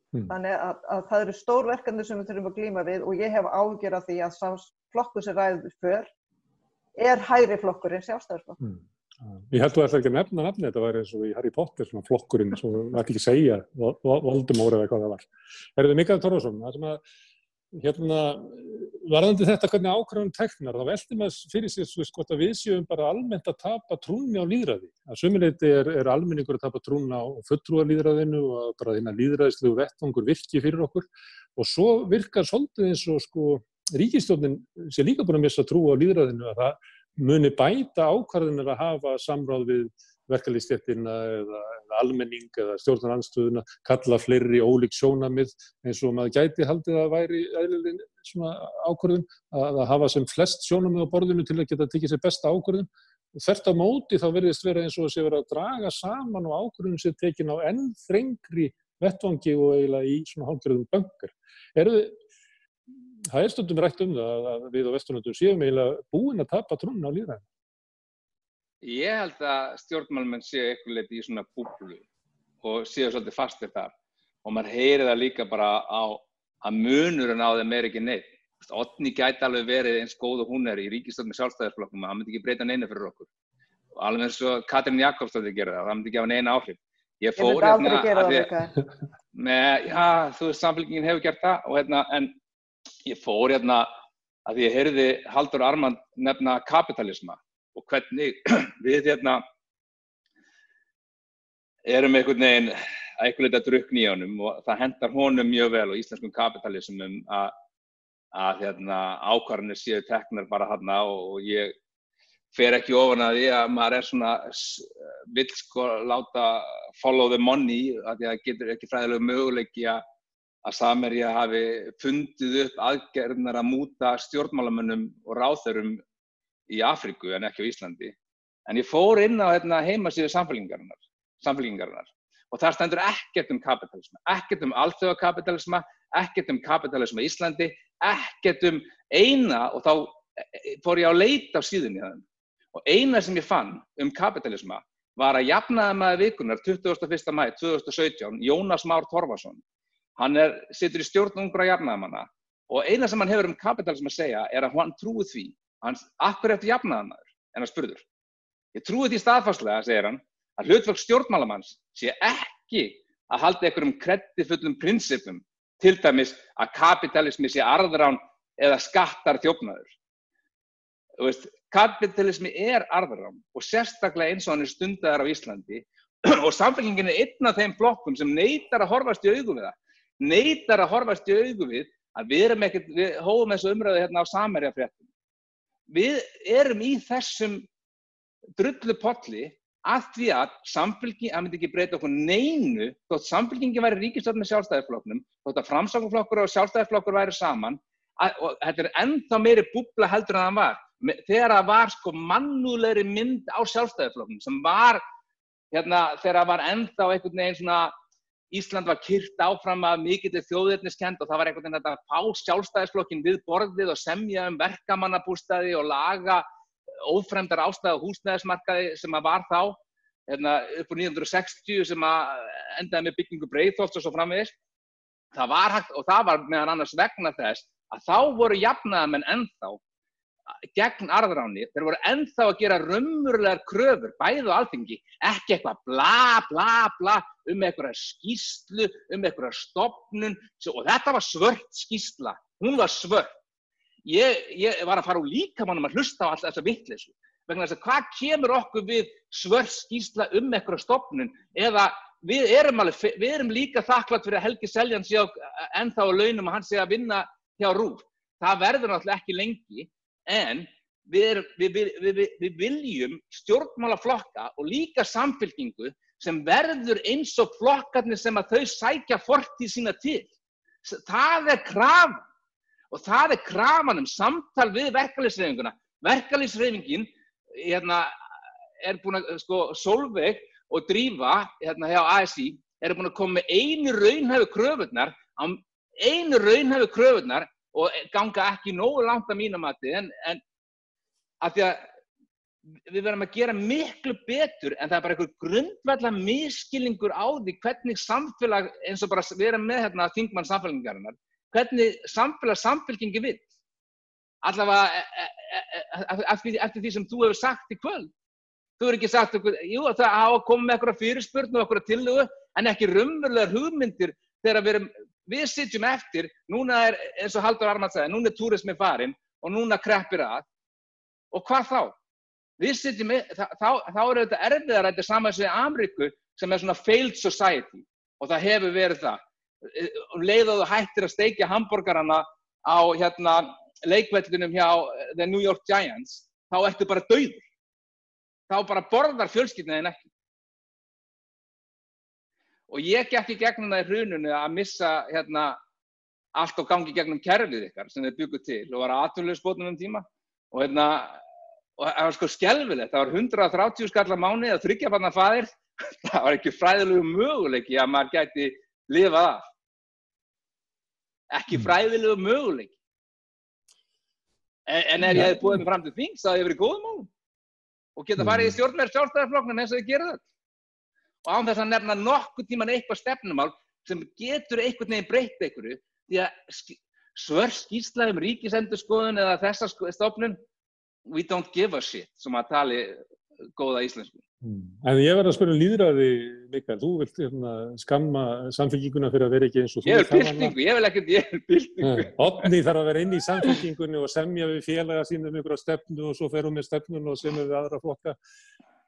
Hmm. Þannig að, að það eru stór verkefni sem við þurfum að glíma við og ég hef ágjör af því að sá flokkur sem ræður för er hægri flokkurinn sjálfstæðarflokkur. Mm. Ég held að þú ætla ekki að nefna nafni, þetta var eins og í Harry Potter, svona flokkurinn, það ætti ekki að segja Vo- Vo- Voldemort eða hvað það var. Er þið Mikael Torfason, það sem að, hérna, varðandi þetta hvernig ákvæðan teknar, þá veldi maður fyrir sér svo sko að við séum bara almennt að tapa trúnni á líðræði. Að sömuleyti er, er almenningur að tapa trúnni á fulltrúa líðræðinu og bara þína líðræðislegu vettvangur virki fyrir okkur og svo virkar svolítið eins og sko ríkistjónin sé líka búin að missa trú á líðræðinu að það muni bæta ákvarðinir að hafa samráð við verkalýstjettina eða, eða almenning eða stjórnaranstöðuna, kalla fleiri ólík sjónamið eins og maður gæti haldið að væri eðlileg svona ákvarðin að, að hafa sem flest sjónamið á borðinu til að geta tekið sér besta ákvarðin og þert á móti þá verðist vera eins og að sé vera að draga saman og ákvarðin sér tekin á enn þrengri vettvangi og eiginlega í svona hálfgerðum böngar. Eru þið það er stundum rætt um það að við á Vesturlundum séum eiginlega búin að tapa trúnna á líðræðin. Ég held að stjórnmálmenn séu eitthvað leiti í svona búblu og séu svolítið fastir þar og maður heyri það líka bara á að munurinn á þeim er ekki neitt. Otni gæti alveg verið eins góð og hún er í ríkistöld með sjálfstæðarsflokkum og það myndi ekki breyta neina fyrir okkur. Og alveg eins og Katrin Jakobsdóttir gerir það, það myndi ekki hafa neina áhrif. Ég fór hérna það því- líka. með, já, þú veist, samfélgingin hefur gert það og hérna, en ég fór hérna að því ég heyrði Haldur Armand nefna kapitalisma og hvernig *clears throat* við hérna erum einhvern veginn að einhvern veginn að drukna í honum og það hendar honum mjög vel og íslenskum kapitalismum að, að hérna, ákvarðanir séu teknar bara hann og ég fer ekki ofan að því að maður er svona vill sko láta follow the money að það getur ekki fræðilegu möguleiki að að Samerja hafi fundið upp aðgerðnar að múta stjórnmálamönnum og ráþörum í Afríku en ekki á Íslandi. En ég fór inn á hérna, heimasíðu samfélgingarinnar, og það stendur ekkert um kapitalisma, ekkert um alþjóðakapitalisma, ekkert um kapitalisma í Íslandi, ekkert um eina og þá eh, fór ég á leit á síðunni þannig og eina sem ég fann um kapitalisma var að jafnaði maður vikunar 21. mæ 2017, Jónas Már Torfarsson. Hann er, situr í stjórn ungra jafnaðamanna og eina sem hann hefur um kapitalism að segja er að hann trúi því, hann, akkur eftir jafnaðamaður, en hann spurður. Ég trúi því staðfarslega, segir hann, að hlutverk stjórnmálamanns sé ekki að halda einhverjum kreddifullum prinsipum, til dæmis að kapitalismi sé arðrán eða skattar þjófnaður. Veist, kapitalismi er arðrán og sérstaklega eins og hann er stundar á Íslandi *clears throat* og samfélkingin er einn af þeim flokkum sem neytar að horfast í augu við það. Neytar að horfast í augu við að við erum ekkert, við hóðum þessu umröðu hérna á samerjafréttum. Við erum í þessum drullu potli að því að samfélking, að myndi ekki breyta okkur neinu, þótt samfélkingi væri ríkistöld með sjálfstæðisflokknum, þótt að framsákuflokkur og sjálfstæðisflokkur væri saman, að, og þetta er ennþá meiri búbla heldur en það var. Þegar það var sko mannúlegri mynd á sjálfstæðisflokknum sem var, hérna, þegar það var ennþá einhvern veginn svona, Ísland var kyrt áfram að mikill þjóðirniskend og það var einhvern veginn að fá sjálfstæðisflokkin við borðið og semja um verkamannabústaði og laga ófremdar ástæða húsnæðismarkaði sem að var þá hérna, upp á 1960 sem að endaði með byggingu breyðþótt og svo framvegist. Það var hægt og það var meðan annars vegna þess að þá voru jafnaðamenn ennþá gegn arðráni, þeir voru ennþá að gera raunmurlegar kröfur, bæðu alþingi, ekki eitthvað bla bla bla um eitthvað skýslu, um eitthvað stopnun og þetta var svört skýsla, hún var svört ég, ég var að fara úr líkamannum að hlusta á alltaf þessa vittlesu vegna þess að hvað kemur okkur við svörð skýrsla um eitthvað stopnun eða við erum, alveg, við erum líka þakklátt fyrir að Helgi Seljan sé ennþá á launum og hann sé að vinna hjá Rúf. Það verður náttúrulega ekki lengi en við, erum, við, við, við viljum stjórnmálaflokka og líka samfélkingu sem verður eins og flokkarnir sem að þau sækja fortíð sína til. Það er krafa og það er krafan um samtal við verkefliðsreifinguna. Verkefliðsreifingin hérna, er búin að, sko, Solveig og Drífa hérna hjá ASI er búin að koma með einu raunhæfu kröfunar, einu raunhæfu kröfunar og ganga ekki nógu langt að mínumati en, en að því að við verðum að gera miklu betur en það er bara einhver grundvella miskilningur á því hvernig samfélag eins og bara erum með hérna þingmann samfélagingarinnar hvernig samfélag samfélkingi vill. Allavega e, e, e, eftir, eftir því sem þú hefur sagt í kvöld. Þú hefur ekki sagt jú það á að koma með eitthvað fyrirspurn og eitthvað tillögu en ekki rumverulegar hugmyndir þegar við, erum, við sitjum eftir, núna er eins og Haldur Armand sagði, núna er túrismi farin og núna kreppir að og hvað þá? Við sitjum, þá, þá, þá er þetta erfiðar þetta er saman sem Amriku sem er svona failed society og það hefur verið það um leið og þú hættir að steikja hambúrgarana á hérna, leikvellinum hjá eh, The New York Giants, þá ertu bara dauður. Þá bara borðar fjölskyldinaðin ekki. Og ég gekk í gegnum það í hrununu að missa hérna, allt og gangi gegnum kerfið ykkar sem þið bygguð til og var aðtunleusbótunum um tíma. Og, hérna, og það var sko skelvilegt, það var 130 skallar mánu eða þryggjafanna fadir. *laughs* Það var ekki fræðilegu möguleiki að maður gæti lifað af ekki mm. fræðilegu möguleik en, en ef ég hef búið mig fram til þings hef ég verið góðum á og geta farið í stjórnverð sjálfstæðarflokknum eins og ég gera þetta og án þess að nefna nokkuð tíman eitthvað stefnumál sem getur einhvern veginn breytt einhverju því að svör skýrsla um ríkisendurskoðun eða þessa stofnun we don't give a shit sem að tali góða íslensku Mm. En ég verði að spyrja um líðræði, Mikael, þú vilt hérna, skamma samfélkinguna fyrir að vera ekki eins og þú. Ég er byltingu, ég vil ekkert, ég er byltingu. Otni þarf að vera inn í samfélkingunni og semja við félaga sínum ykkur á stefnu og svo fer hún með stefnun og semja við aðra flokka.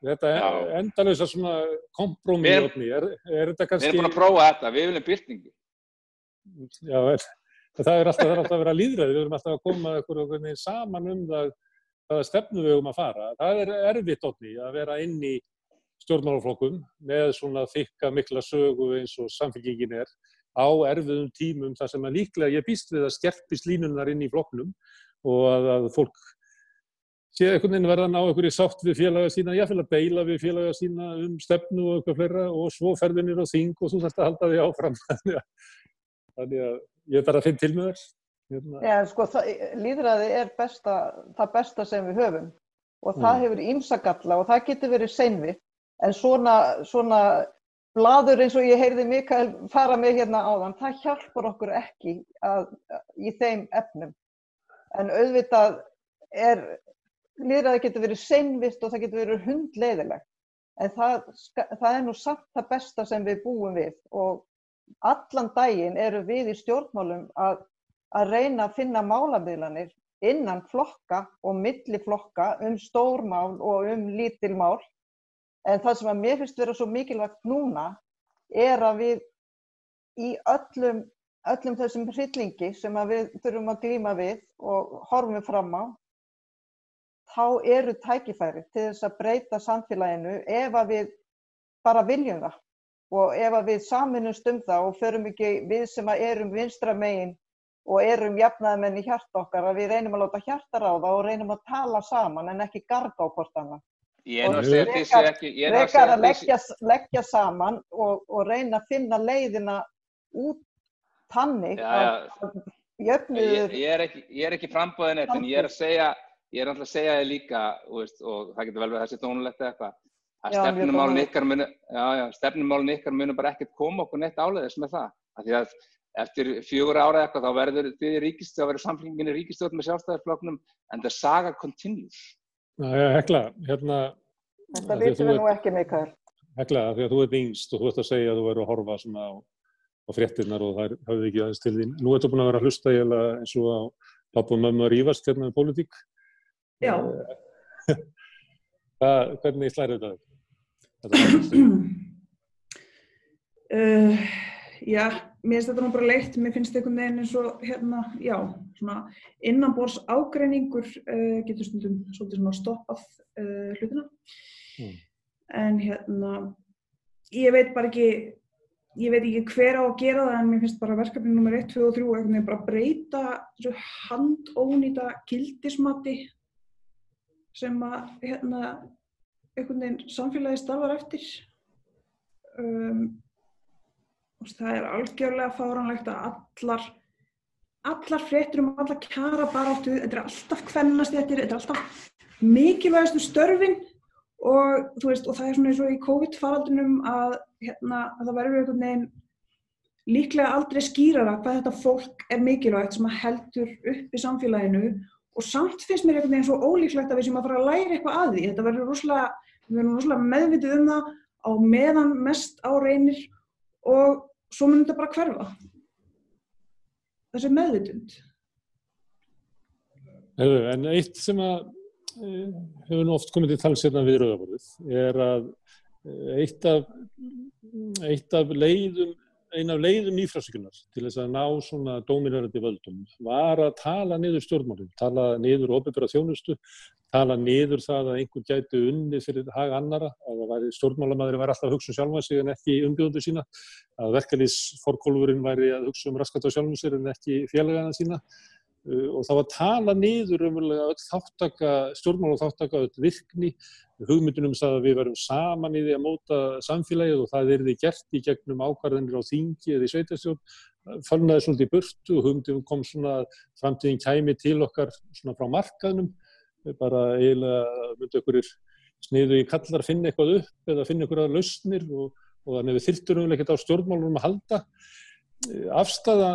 Þetta er endalösa svona kompromi, Otni. Er, er þetta kannski... Við erum búin að prófa þetta, við viljum byltingu. Já, er, það er alltaf, alltaf að vera líðræði, við erum alltaf að koma ykkur saman um það hvaða stefnu við höfum að fara. Það er erfitt ótni að vera inn í stjórnmálaflokkum með svona þykka mikla sögu eins og samfélgingin er á erfiðum tímum þar sem að líklega ég býst við að skerpist línunar inn í flokknum og að, að fólk sé einhvern veginn verða að ná einhverju sátt við félaga sína, fylg að beila við félaga sína um stefnu og eitthvað fleira og svo ferðinir á þing og þú þarfst að halda því áfram. *laughs* Þannig að ég er bara að finna til með þess. Hérna. Já, sko, líðræði er besta, það besta sem við höfum og það mm. hefur ímsagalla og það getur verið seinvitt en svona, svona bladur eins og ég heyrði Mikael fara með hérna áðan, það hjálpar okkur ekki að, í þeim efnum. En auðvitað er, líðræði getur verið seinvist og það getur verið hundleiðilegt. En það, það er nú samt það besta sem við búum við og allan daginn eru við í stjórnmálum að, að reyna að finna málamiðlanir innan flokka og milli flokka um stórmál og um lítilmál. En það sem að mér finnst vera svo mikilvægt núna er að við í öllum, öllum þessum hryllingi sem við þurfum að glýma við og horfum við fram á, þá eru tækifæri til þess að breyta samfélaginu ef að við bara viljum það. Og ef að við saminumst um það og förum ekki við sem að erum vinstra megin og erum jafnaðmenn í hjarta okkar að við reynum að láta hjarta ráða og reynum að tala saman en ekki garga á hvort annað. Ég er að leggja, leggja saman og, og reyna að finna leiðina út tannig að jöfnuður... Ég, ég er ekki, ekki frambóðin en ég er að segja, ég er alltaf að segja þið líka veist, og það getur vel verið þessi tónulegt eða eitthvað að stefnumálun ykkar munu, já, já, stefnumálun ykkar munu bara ekkert koma okkur neitt áleiðis með það. Af því að eftir fjögur ára eitthvað þá verður þið ríkist, þá verður samfélginginni ríkistjóð með sjálfstæðarfloknum en það saga continues. Já, já, Hekla, hérna... Þetta vitum við nú ekki, Mikael. Hekla, því að þú ert yngst og þú ert að segja að þú verður að horfa svona á, á fréttinnar og það hafið ekki aðeins til þín. Nú ertu búin að vera að hlusta eins og á pappu og mömmu að rýfast hérna með politík. Já. *laughs* Hvað, hvernig slæri þetta? þetta *clears throat* uh, já, mér finnst þetta nú bara leitt, mér finnst einhvern veginn eins og hérna, já, svona innanbors ágreiningur uh, getur stundum svolítið svona stoppað uh, hlutina mm. en hérna ég veit bara ekki ég veit ekki hver á að gera það en mér finnst bara verkefni nr. 1, 2 og 3 einhvern veginn bara breyta þessu handónýta gildismati sem að hérna einhvern veginn samfélagi starfar eftir. Um það er algjörlega fáranlegt að allar allar fréttur um allar kjara baráttu, þetta er alltaf kvennastjættir, þetta er alltaf mikilvægastu störfin og, veist, og það er svona eins og í COVID-faraldunum að, hérna, að það verður einhvern veginn líklega aldrei skýrara hvað þetta fólk er mikilvægt sem að heldur upp í samfélaginu og samt finnst mér einhvern veginn svo ólíklegt að við sem að fara að læra eitthvað að því, þetta verður rosalega, meðvitið um það á meðan mest á reynir og svo mun þetta bara hverfa. Þessi meðvitund. En eitt sem að e, hefur nú oft komið til tala sérna við Rauðaborðið er að e, eitt af, eitt af leiðum eina af leiðum nýfrásíkunar til þess að ná svona dóminarandi völdum var að tala niður stjórnmálinn, tala niður ofibera þjónustu, tala niður það að einhvern gæti unni fyrir haga annara, að það væri alltaf að hugsa um sjálfa sig en ekki umbjóðundu sína, að verkefnisforkólfurinn væri að hugsa um raskat á sjálfum sér en ekki félagana sína og það var að tala niður umverulega öll þáttaka, stjórnmála þáttaka, öll virkni, hugmyndunum það að við verum saman í því að móta samfélagið og það er því gert í gegnum ákvarðanir á þingi eða í sveitarstjórn, fölnaði svolítið í burtu og hugmyndunum kom svona framtíðin kæmi til okkar svona frá markaðnum bara eiginlega myndu okkur sniðu í kallar finna eitthvað upp eða finna eitthvað lausnir og, og þannig við þyrturum ekkert á stjórnmálunum að halda. Afstæða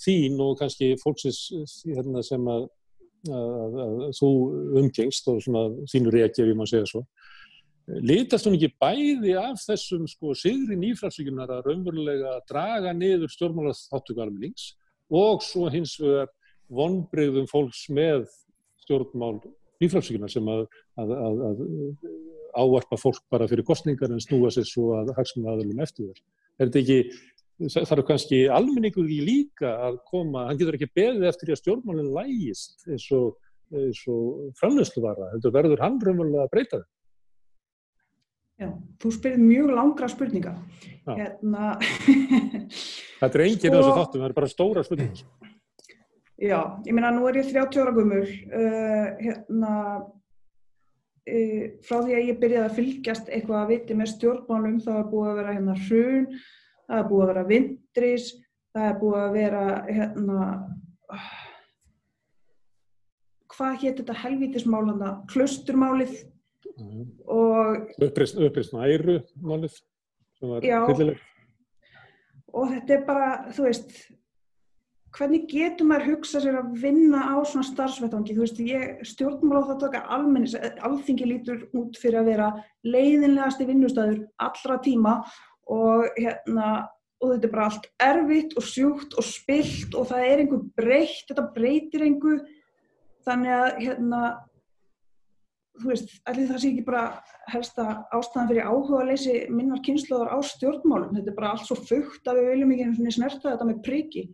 þín og kannski fólksins hérna, sem að, að, að þú umgengst og þínu reakið við má segja svo litast hún ekki bæði af þessum sko sigri nýfrælsvíkunar að raunverulega draga niður stjórnmálaþáttöku almennings og svo hins vegar vonbreyðum fólks með stjórnmál nýfrálsíkina sem að, að, ávarpa fólk bara fyrir kostningar en snúa sér svo að hagsmunna aðalum eftir þér. Er þetta ekki, þarf kannski almenningur í líka að koma, hann getur ekki beðið eftir því að stjórnmálinn lægist eins og, og framlöðsluvara, heldur verður hann raunverulega að breyta það? Já, þú spyrir mjög langra spurninga. Hérna... *laughs* Þetta er enginn af þessu þáttum, það er bara stóra spurningar. Já, ég meina nú er ég 30 ára gummul uh, hérna uh, frá því að ég byrjaði að fylgjast eitthvað að viti með stjórnmálum það er búið að vera hérna hrun það er búið að vera vindris það er búið að vera hérna hvað hétt þetta helvítismál hérna, klusturmálið og uppreist æru málið sem var Já. og þetta er bara, þú veist hvernig getur maður hugsa sér að vinna á svona starfsvettvangi, þú veist, ég stjórnmál á það taka almennis, alþingi lítur út fyrir að vera leiðinlegasti vinnustæður allra tíma og hérna, og þetta er bara allt erfitt og sjúkt og spilt og það er einhver breytt, þetta breytir einhver þannig að hérna þú veist, allir það sé ekki bara helsta ástæðan fyrir áhuga leysi minnar kynnslóðar á stjórnmálum. Þetta er bara allt svo fugt að við viljum ekki einu sinni snerta þetta með priki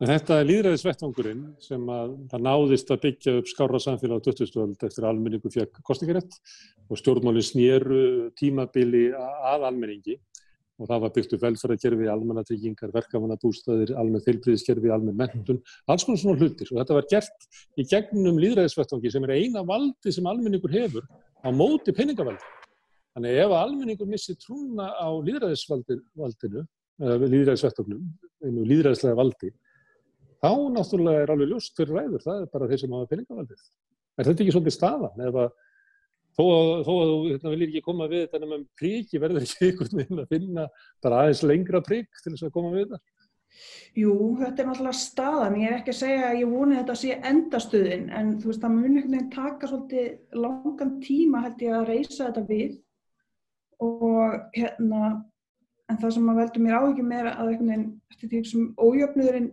En þetta er líðræðisvettvangurinn sem að það náðist að byggja upp skára samfélag á 20. öld eftir að almenningu fekk kostingarétt og stjórnmálinn snýru tímabili að almenningi og það var byggt upp velferðarkerfi, almannatryggingar, verkefannabústæðir, almenn þilbriðiskerfi, almenn mentun, alls konar svona hlutir og þetta var gert í gegnum líðræðisvettvangi sem er eina valdi sem almenningur hefur á móti peningavaldi. Þannig ef almenningur missi trúna á líðræðisvaldinu, líðræðisvettvagnum, einu líðræðislega valdi, þá náttúrulega er alveg ljóst fyrir ræður, það er bara þeir sem hafa peningavaldið. Er þetta ekki svolítið staðan? Ef að þó að, þó að þú hérna, viljir ekki koma við þetta nema príki verður ekki einhvern veginn að finna bara aðeins lengra prík til þess að koma við þetta? Jú, þetta er náttúrulega staðan. Ég er ekki að segja að ég voni þetta að sé endastuðin en þú veist, það mun einhvern veginn taka svolítið langan tíma held ég að reysa þetta við og hérna en það sem að veldur mér áhyggjum er að einhvern veginn, eftir því sem ójöfnuðurinn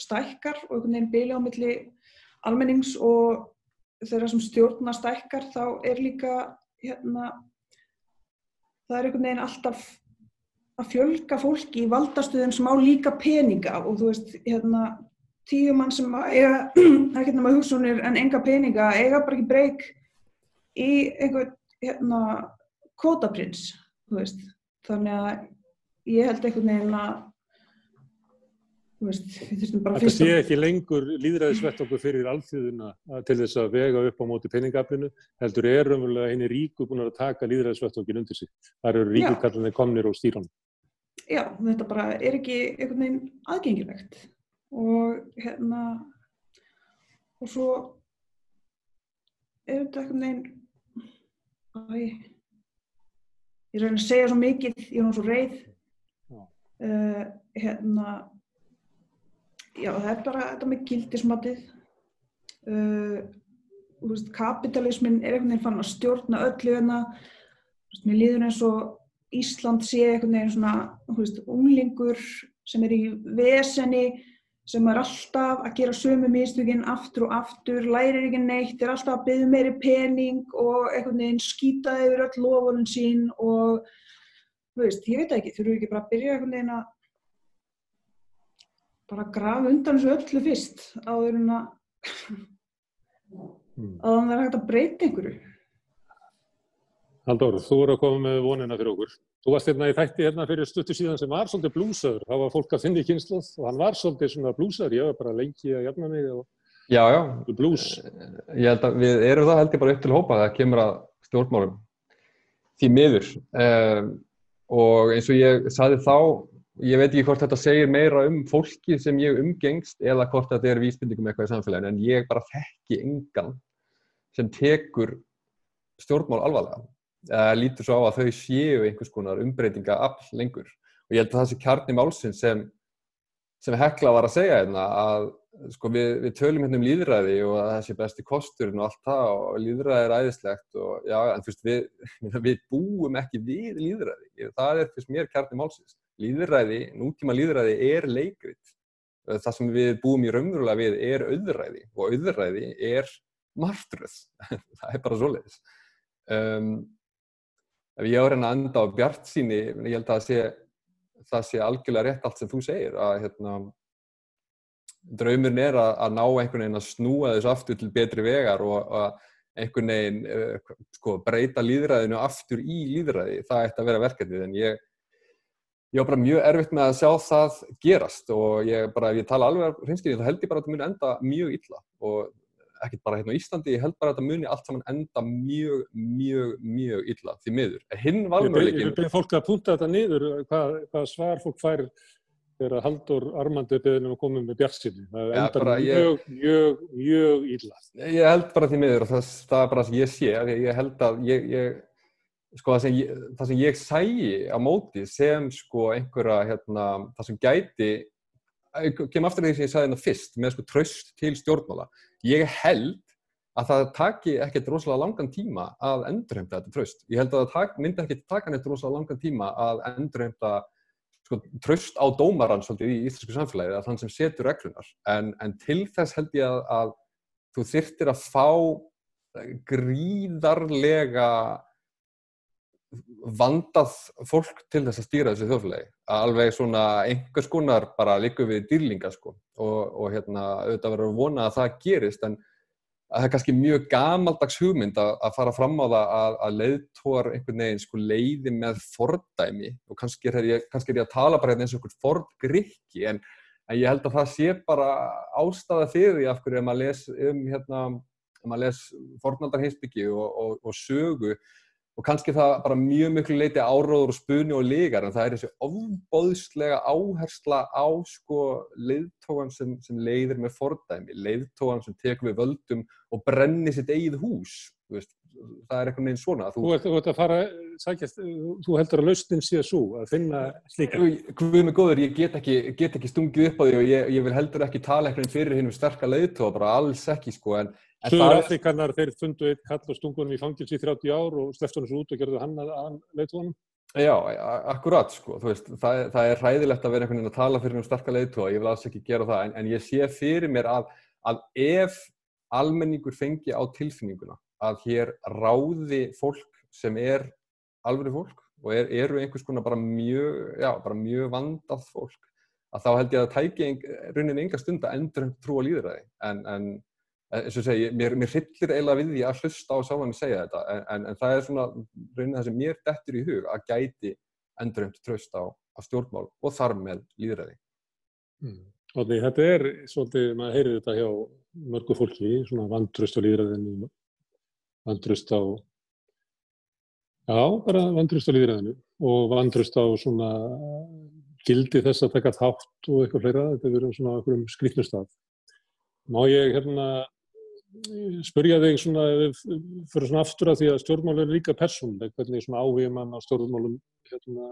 stækkar og einhvern veginn bíla á milli almennings og þeirra sem stjórna stækkar þá er líka hérna það er einhvern veginn alltaf að fjölga fólki í valdastuðum sem á líka peninga og þú veist hérna tíu mann sem eiga *clears throat* ekkert nema hugsunir en enga peninga eiga bara ekki breyk í einhvern hérna kvotaprins þú veist. Þannig að ég held einhvern veginn að Veist, Þetta sé ekki lengur líðræðisvettangur fyrir alþjóðuna til þess að vega upp á móti peningaflinu, heldur er umverulega henni ríku búin að taka líðræðisvettangin undir sig. Það eru ríkukallinni komnir og stýran. Já, þetta bara er ekki einhvern veginn aðgengilegt og hérna og svo er þetta einhvern veginn Æ, ég reyna að segja svo mikið, ég er nú svo reið uh, hérna Já, það er bara þetta með gildismatið. Uh, veist, kapitalismin er einhvern veginn fann að stjórna öllu hérna. Mér líður eins og Ísland sé einhvern veginn svona veist, unglingur sem er í veseni, sem er alltaf að gera sömu mistökinn aftur og aftur, lærir ekki neitt, er alltaf að byggja meiri pening og einhvern veginn skýta yfir öll lofurinn sín og veist, ég veit ekki, þurfu ekki bara að byrja einhvern veginn að bara grafa undan þessu öllu fyrst áður en að að það er hægt að breyta einhverju. Haldur, þú voru að koma með vonina fyrir okkur. Þú varst hérna í þætti hérna fyrir stuttu síðan sem var svolítið blúsaður. Það var fólk að finna í kynsluð og hann var svolítið svona blúsaður. Ég var bara lengi að jafna mig og Já, já. blús. Ég held að við erum það held ég bara upp til hópa það kemur að stjórnmálum því miður um, og eins og ég saði þá ég veit ekki hvort þetta segir meira um fólki sem ég umgengst eða hvort þetta er vísbendingum eitthvað í samfélaginu en ég bara þekki engan sem tekur stjórnmál alvarlega. Eða lítur svo á að þau séu einhvers konar umbreytinga afl lengur. Og ég held að það sé kjarni málsinn sem, sem Hekla var að segja hérna að sko, við, við tölum hérna um líðræði og að það sé besti kosturinn og allt það og líðræði er æðislegt og já, en fyrst við, *laughs* við búum ekki við líðræði, það er fyrst mér kjarni málsins líðræði, nútíma líðræði er leikrit. Það sem við búum í raunverulega við er auðræði og auðræði er martröð. *laughs* það er bara svoleiðis. Um, ef ég á reyna að enda á bjart síni, ég held að það sé, það sé algjörlega rétt allt sem þú segir, að hérna, draumurinn er að, að ná einhvern veginn að snúa þessu aftur til betri vegar og að einhvern veginn uh, sko, breyta líðræðinu aftur í líðræði. Það ætti að vera verkefnið en ég ég var bara mjög erfitt með að sjá það gerast og ég bara, ef ég tala alveg hreinskinni, þá held ég bara að þetta muni enda mjög illa og ekkert bara hérna á Íslandi, ég held bara að þetta muni allt saman enda mjög, mjög, mjög illa því miður. Hinn valmöðuleikin... Ég byrði fólk að punta þetta niður, hvað, hvað svar fólk fær þegar Haldur Armandi er beðin um að koma með bjartsinni. Það Ja, endar bara ég- mjög, mjög, mjög illa. Ég held bara því miður og það, það er bara það sem ég sé, ég held að ég, ég sko það sem ég, það sem ég sæi á móti sem sko einhverja hérna, það sem gæti ég kem aftur því sem ég sagði hérna fyrst með sko tröst til stjórnmála ég held að það taki ekkert rosalega langan tíma að endurheimta þetta tröst. Ég held að það tak, myndi ekkert taka neitt rosalega langan tíma að endurheimta sko, tröst á dómarann svolítið í íslensku samfélagi, að þann sem setur reglunar. En, en til þess held ég að, að þú þyrtir að fá gríðarlega vandað fólk til þess að stýra þessu þjóðfélagi. Alveg svona einhvers konar bara líku við dýrlinga sko og, og hérna auðvitað verður vona að það gerist en að það er kannski mjög gamaldags hugmynd að, að fara fram á það að, að leiðtóar einhvern veginn sko leiði með fordæmi og kannski er ég, kannski er ég að tala bara hérna eins og einhvern fordgrykki en, en ég held að það sé bara ástæða fyrir af hverju ef maður les um hérna, ef maður les fornaldarheimsbyggi og, og, og sögu og kannski það bara mjög miklu leiti áróður og spuni og lígar en það er þessi ofbóðslega áhersla á sko leiðtógan sem, sem leiðir með fordæmi, leiðtógan sem tekur við völdum og brennir sitt eigið hús, þú veist, það er eitthvað neginn svona. Þú ert, þú ert að fara, sækjast, þú heldur að lausnin sé svo að finna slíka. Guð mig góður, ég get ekki, get ekki stungið upp á því og ég, ég vil heldur ekki tala eitthvað fyrir hennum sterka leiðtóa, bara alls ekki sko en Suður Afrikanar, þeir fundu eitt kall og stungunum í fangils í 30 ár og sleftu hann svo út og gerðu hann að, að leiðtónum. Já, akkurat sko, veist, það, það er hræðilegt að vera einhvern veginn að tala fyrir um sterka leiðtóa, ég vil alls ekki gera það, en, en ég sé fyrir mér að, að ef almenningur fengi á tilfinninguna að hér ráði fólk sem er alveg fólk og er, eru einhvers konar bara mjög, já, bara mjög vandað fólk, að þá held ég að tæki rauninni enga stund að endur trú og líðræði, en, en eins og segi, mér, mér hryllir eiginlega við því að hlusta á sáðan að segja þetta en, en, en það er svona raunin það sem mér dettur í hug að gæti endurheimt tröst á, á stjórnmál og þar með líðræði. Mm. Því, þetta er svolítið, maður heyrir þetta hjá mörgu fólki, svona vandröst á líðræðinu, vandröst á, já, bara vandröst á líðræðinu og vandröst á svona gildi þess að taka þátt og eitthvað fleira, þetta verður svona okkur um skrifnustaf. Má ég hérna spurja þig svona, fyrir svona aftur að því að stjórnmál er líka persónleg, hvernig svona áhugum mann á stjórnmálum hérna,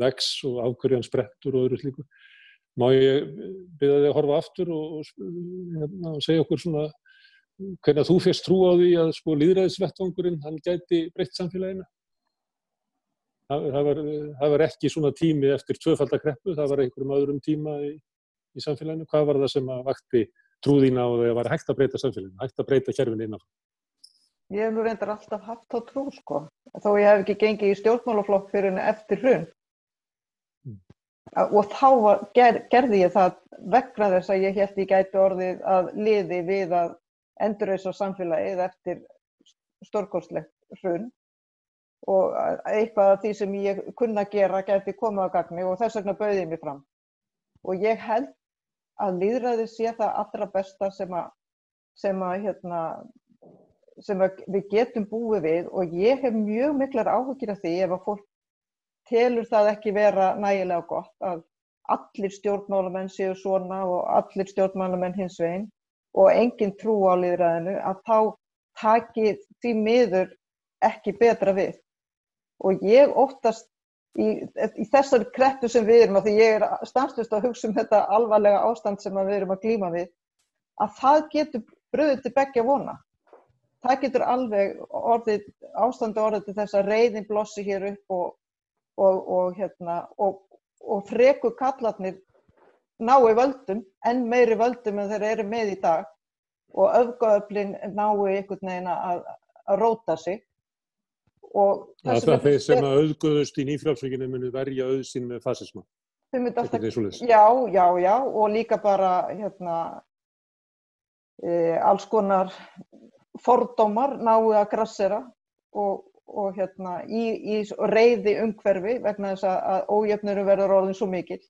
vex og ákverjan sprettur og öðru slíku. Má ég byrja þig að horfa aftur og, og, hérna, segja okkur svona hvernig þú fyrst trú á því að sko líðræðisvettvangurinn hann gæti breytt samfélaginu? Það, það, var, það var ekki svona tími eftir tvöfaldakreppu, það var einhverjum öðrum tíma í, í samfélaginu. Hvað var það sem að vakti trúðína og það var hægt að breyta samfélaginu, hægt að breyta kerfinu innanfram? Ég hef nú reyndar alltaf haft þá trú sko, þó ég hef ekki gengið í stjórnmálaflokk fyrir henni eftir hrun. Mm. Og þá var, ger, gerði ég það vegna þess að ég held ég gæti orðið að liði við að endurreisa samfélagið eftir stórkostlegt hrun og eitthvað af því sem ég kunna gera gæti komið á gagni og þess vegna bauði ég mig fram. Og ég held að líðræði sé það allra besta sem að, sem að, hérna, sem að við getum búið við og ég hef mjög miklar áhugir af því ef að fólk telur það ekki vera nægilega gott að allir stjórnmálamenn séu svona og allir stjórnmálamenn hins veginn og engin trú á líðræðinu að þá taki því miður ekki betra við. Og ég óttast í, í þessari kreppu sem við erum, að því ég er stanslust að hugsa um þetta alvarlega ástand sem við erum að glýma við, að það getur bröðið til begja vona. Það getur alveg orðið, ástandi orðið til þess að reyðin blossi hér upp og, og, og, hérna, og freku kallarnir nái völdum, enn meiri völdum en þeir eru með í dag og öfgaöflin nái einhvern veginn að, að róta sig Það er þeir sem að auðguðust í nýfrálsvíkinu muni verja auðsinn með fasisma. Alltaf, já, já, já og líka bara hérna, e, alls konar fordómar náu að grassera og, og hérna, í, í reyði umhverfi vegna þess að ójöfnurum verður orðin svo mikil.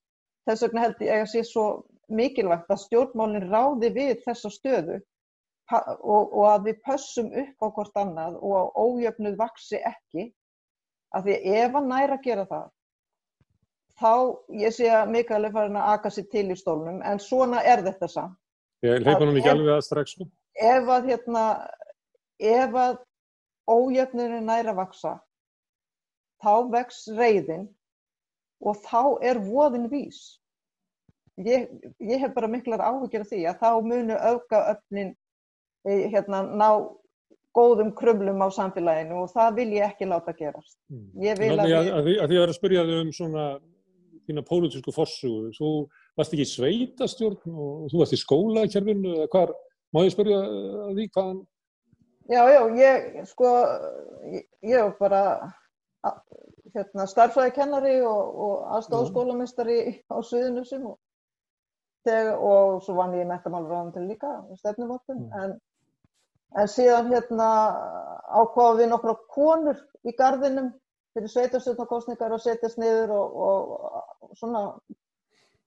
Þess vegna held ég að sé svo mikilvægt að stjórnmálinn ráði við þessa stöðu og, og að við pössum upp á hvort annað og að ójöfnuð vaksi ekki af því ef hann næra að gera það þá ég sé að Mikael er farin að aka sér til í stólnum en svona er þetta samt. Ég leipa hann ekki alveg að strax sko. Ef að hérna, ef að ójöfnir er næra að vaksa, þá vex reyðin og þá er voðin vís. Ég, ég hef bara miklar áhugir af því að þá munu aukaöfnin eh, hérna, ná góðum krumlum á samfélaginu og það vil ég ekki láta gerast. Ég vil að að, að, að að vera að spyrja þig um svona þína pólitísku forsögu, þú varst ekki í sveitastjórn og þú varst í skólakerfinu eða hvar, má ég spyrja að því hvaðan, Já, já, ég, sko, ég, ég var bara hérna, starfræðikennari og, og aðstofskólamistari á Suðunusum og, og svo vann ég í metamálaráðan líka, stefnumóttum, en, en síðan hérna ákvaða við nokkra konur í gardinum fyrir sveitarstjórnarkostningar að setjast niður og, og, svona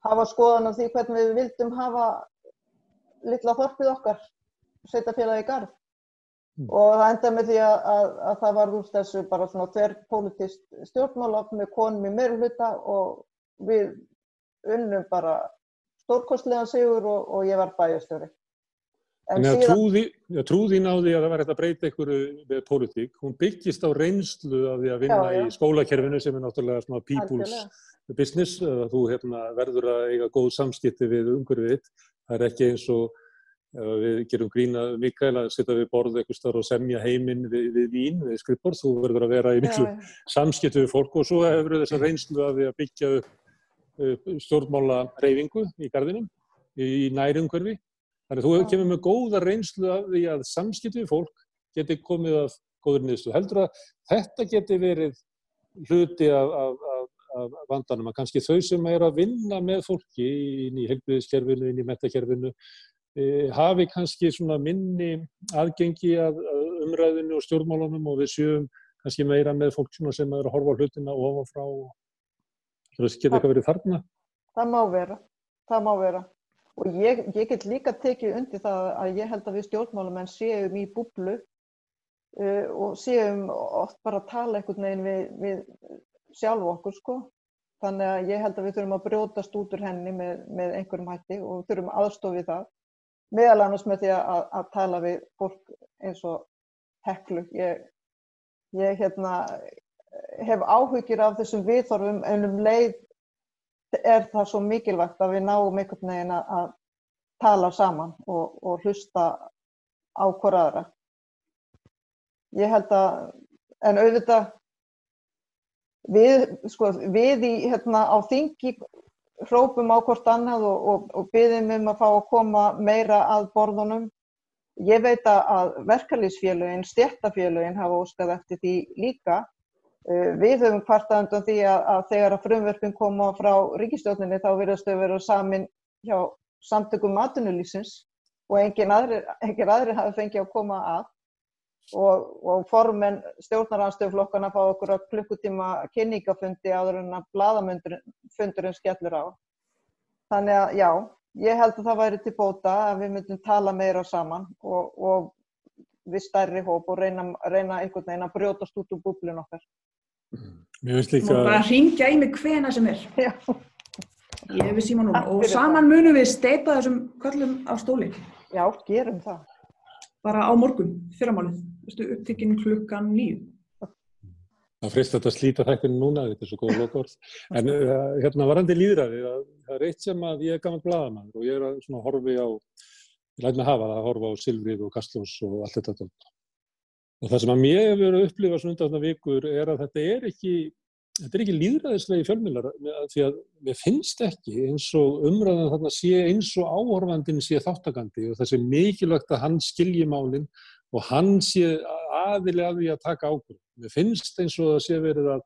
hafa skoðan á því hvernig við vildum hafa litla þorpið okkar, sveitarfélagi í gard og það endaði með því að, að, að það var úr þessu bara svona tver politist stjórnmálaf með konum í meirhluta og við unnum bara stórkostlegan sigur og, og ég var bæjastjóri. Þannig að trúði, trúðin á því að það var hægt að breyta einhverju með pólitík, hún byggist á reynslu af því að vinna Já, já. í skólakerfinu sem er náttúrulega svona people's algjörlega, business, þú hérna, verður að eiga góð samskipti við umhverfið. Það er ekki eins og við gerum grína Mikael að setja við borð eitthvað starf og semja heiminn við, við vín, við skrippborð, þú verður að vera í miklu já, samskipti við fólk og svo hefur þessa reynslu af því að byggja upp, upp stjórnmála reyfingu í gardinum, í nærumhverfi. Þannig að þú kemur með góða reynslu af því að samskipti við fólk geti komið að góður niðurstu. Heldur að þetta geti verið hluti af, af, af, af vandanum, að kannski þau sem er að vinna með fólki inn í helbriðiskerfinu, inn í metakerfinu, e, hafi kannski svona minni aðgengi að, umræðinu og stjórnmálunum og við sjöum kannski meira með fólk sem er að horfa hlutina ofan frá og það geti eitthvað verið þarna. Það má vera, það má vera. Og ég, ég get líka tekið undir það að ég held að við stjórnmálamenn séum í búblu uh, og séum oft bara að tala einhvern veginn við, við sjálf okkur sko. Þannig að ég held að við þurfum að brjótast út úr henni með, með einhverjum hætti og þurfum aðstofið það. Meðal annars með því að, að tala við fólk eins og heklu. Ég, ég hérna, hef áhugir af þessum viðþorfum en um leið er það svo mikilvægt að við náum einhvern veginn að, tala saman og, og hlusta á hver aðra. Ég held að, en auðvitað, við, sko, við í, hérna, á þingi hrópum á hvort annað og, og, og byðum um að fá að koma meira að borðunum. Ég veit að verkalýsfélögin, stjættafélögin hafa óskað eftir því líka Við höfum kvartað undan því að, að þegar að frumverfin koma frá ríkistjórninni þá verðast þau vera samin hjá samtökum matunulísins og engin aðri, engin aðri hafi fengið að koma að og, og formen stjórnaranstöðuflokkana fá okkur að klukkutíma kynningafundi áður en að bladamundurinn skellur á. Þannig að já, ég held að það væri til bóta að við myndum tala meira saman og, og við stærri hóp og reyna, reyna einhvern veginn að brjótast út úr búblun okkar. Mér finnst Þú líka, má bara ringja í mig hvena sem er. Já. Ég hef við síma núna Takk og saman munum við steipa þessum köllum á stóli. Já, gerum það. Bara á morgun, fyrramálið. Vistu, upptikinn klukkan nýju. það frist þetta að slíta þættinu núna, þetta er svo góð lokaord. *laughs* En uh, hérna varandi líðræði, að, það er eitt sem að ég er gammal blaðamann og ég er að svona horfi á, ég læt mig hafa það að horfa á Silfrið og Kastlós og allt þetta. Og það sem að mér hefur verið að upplifa svona undan vikur er að þetta er ekki, þetta er ekki líðræðislegi fjölmiðlar því að mér finnst ekki eins og umræðan þarna sé eins og áhorfandin sé þáttakandi og það sé mikilvægt að hann skilji málinn og hann sé aðilega að því að taka ákvörðum. Mér finnst eins og það sé verið að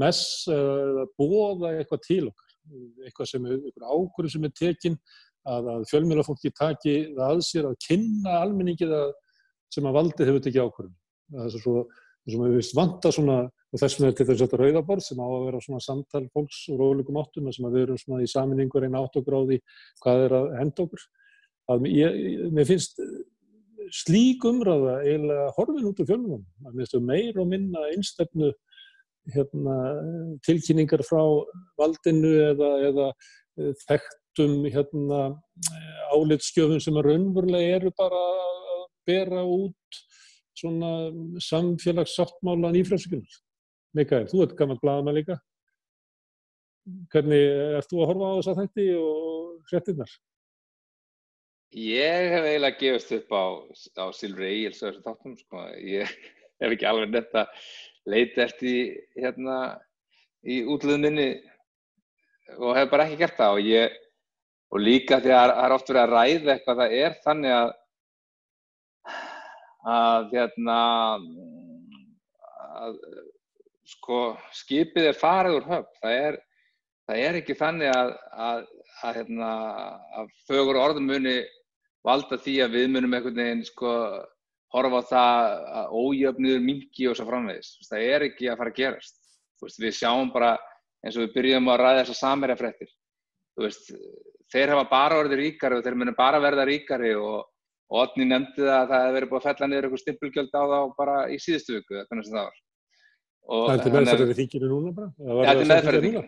mess eða bóða eitthvað til okkar, eitthvað sem er, ákvörðum sem er tekin að, að fjölmjölafólki taki það að sér að kynna almenningi það sem að valdið hefur tekið ákvörðum. Það er svo, þessum við vist vanta svona, og þess vegna er til þess að rauðaborð sem á að vera svona samtal fólks úr ólíkum áttum, þar sem að við erum svona í saminningur einn átt og gráði hvað er að henda okkur. Að ég, mér finnst slík umræða eiginlega horfin út úr fjölmjölum. Mér finnst þau meir og minna einstefnu hérna, tilkynningar frá valdinu eða, eða eh, þekktum hérna, álitskjöfum sem að raunverulega eru bara að bera út svona samfélagssáttmála nýfrælsökunar. Mikael, þú ert gammal blaðan líka. Hvernig ert þú að horfa á þess að þetta og hrettinnar? Ég hef eiginlega gefist upp á, á Silfri Egil's og þessu þáttum, sko. Ég *laughs* hef ekki alveg netta leita eftir hérna í útlöðuninni og hef bara ekki gert það og ég, og líka því að það er oft verið að ræða eitthvað það er þannig að að hérna að sko skipið er farið úr höfn það er, það er ekki þannig að, að, að, hérna, að fögur orðum muni valda því að við munum einhvern veginn sko horfa á það að ójöfniður mingi og svo framvegis. Það er ekki að fara að gerast. Veist, við sjáum bara eins og við byrjum að ræða þessar samverjafrættir. Þeir hafa bara orðið ríkari og þeir munum bara verða ríkari og Otni nefndi það að það hefði verið búið að fella niður eitthvað stimpulgjöld á þá bara í síðustu viku, þannig sem það var. Og það til meðferðið í þinginu núna bara? Það til meðferðið þinginu.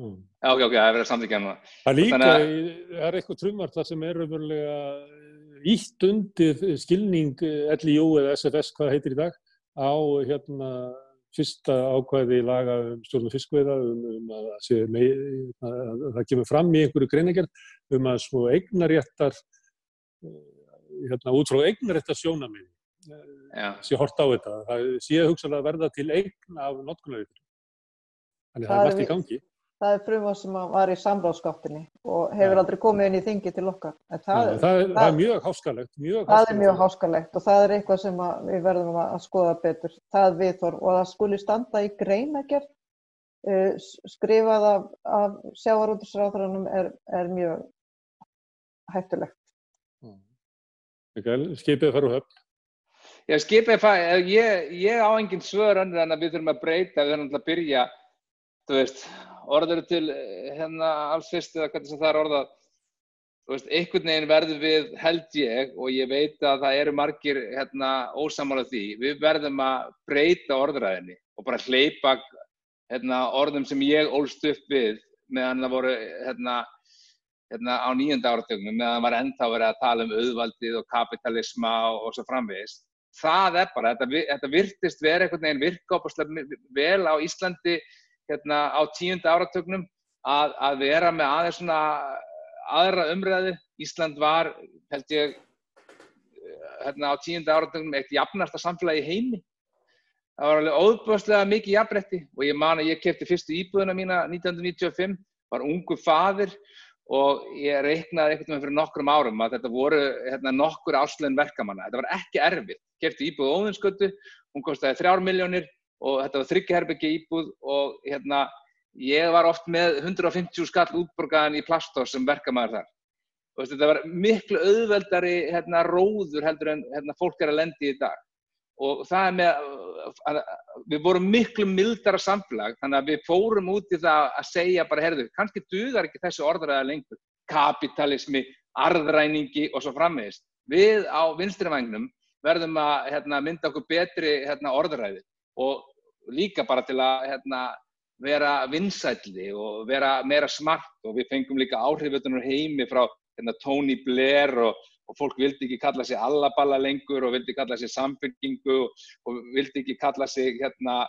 Já, ok, ok, það er verið að samtíkja núna. Það líka, það er eitthvað trumart það sem er umverulega ítt undir skilning LIU eða SFS, hvað heitir í dag, á hérna fyrsta ákvæði í laga um stjórnum fiskveiða um, um að, að, að, að það kemur fram í einhverju greinagerð um að svo eignaréttar hérna, út frá eignaréttar sjónamiði sé hort á þetta. Það sé hugsalega verða til eign af notkunarítur. Þannig að það er verðt í gangi. Það er frumvað sem var í samráðskáttinni og hefur ja. aldrei komið inn í þingi til okkar. Það, ja, það, er, það, það er mjög háskalegt. Mjög það háskalegt. er mjög háskalegt og það er eitthvað sem við verðum að skoða betur. Það viðþorf og það skuli standa í greinagerð uh, skrifað af, af sjávarúndisráðurannum er, er mjög hættulegt. Mikael, skipið fara úr höfn. Já, skipið fara, ég, ég á engin svör önnur en að við þurfum að breyta, við þurfum að byrja, þú veist, orður til hérna alls fyrst eða hvernig sem það er orðað, þú veist, einhvern veginn verður við held ég og ég veit að það eru margir hérna ósamála því, við verðum að breyta orðræðinni og bara hleypa hérna orðum sem ég ólst upp við meðan það voru hérna hérna, á nýjönda áratögnum meðan var ennþá verið að tala um auðvaldið og kapitalisma og, og svo framvegist. Það er bara, þetta, þetta virtist verið einhvern veginn virka opaslega vel á Íslandi hérna, á tíunda áratögnum að, að vera með aðeins svona aðra umræði. Ísland var, held ég, hérna, á tíunda áratögnum eitt jafnasta samfélagi heimi. Það var alveg óbúðslega mikið jafnrætti og ég man að ég kefti fyrstu íbúðuna mína 1995, var ungu fadir og ég reiknaði einhvern veginn fyrir nokkrum árum að þetta voru hérna, nokkur áslun verkamanna. Þetta var ekki erfitt. Kæfti íbúð óðinskötu, hún kostiði þrjár miljónir og þetta var þryggjaherbyggi íbúð og hérna, ég var oft með 150 skall útborgaðan í plastós sem verkamæður þar. Og þetta var miklu auðveldari hérna, róður heldur en hérna, fólk er að lendi í dag og það er með, við vorum miklu mildara samfélag, þannig að við fórum út í það að segja bara, herðu, kannski duðar ekki þessu orðræða lengur, kapitalismi, arðræningi og svo framvegist. Við á vinstrivagnum verðum að hérna, mynda okkur betri hérna, orðræði og líka bara til að hérna, vera vinsætli og vera meira smart og við fengum líka áhrifötunur heimi frá hérna, Tony Blair og og fólk vildi ekki kalla sig allaballa lengur og vildi kalla sig samfélkingu og vildi ekki kalla sig hérna,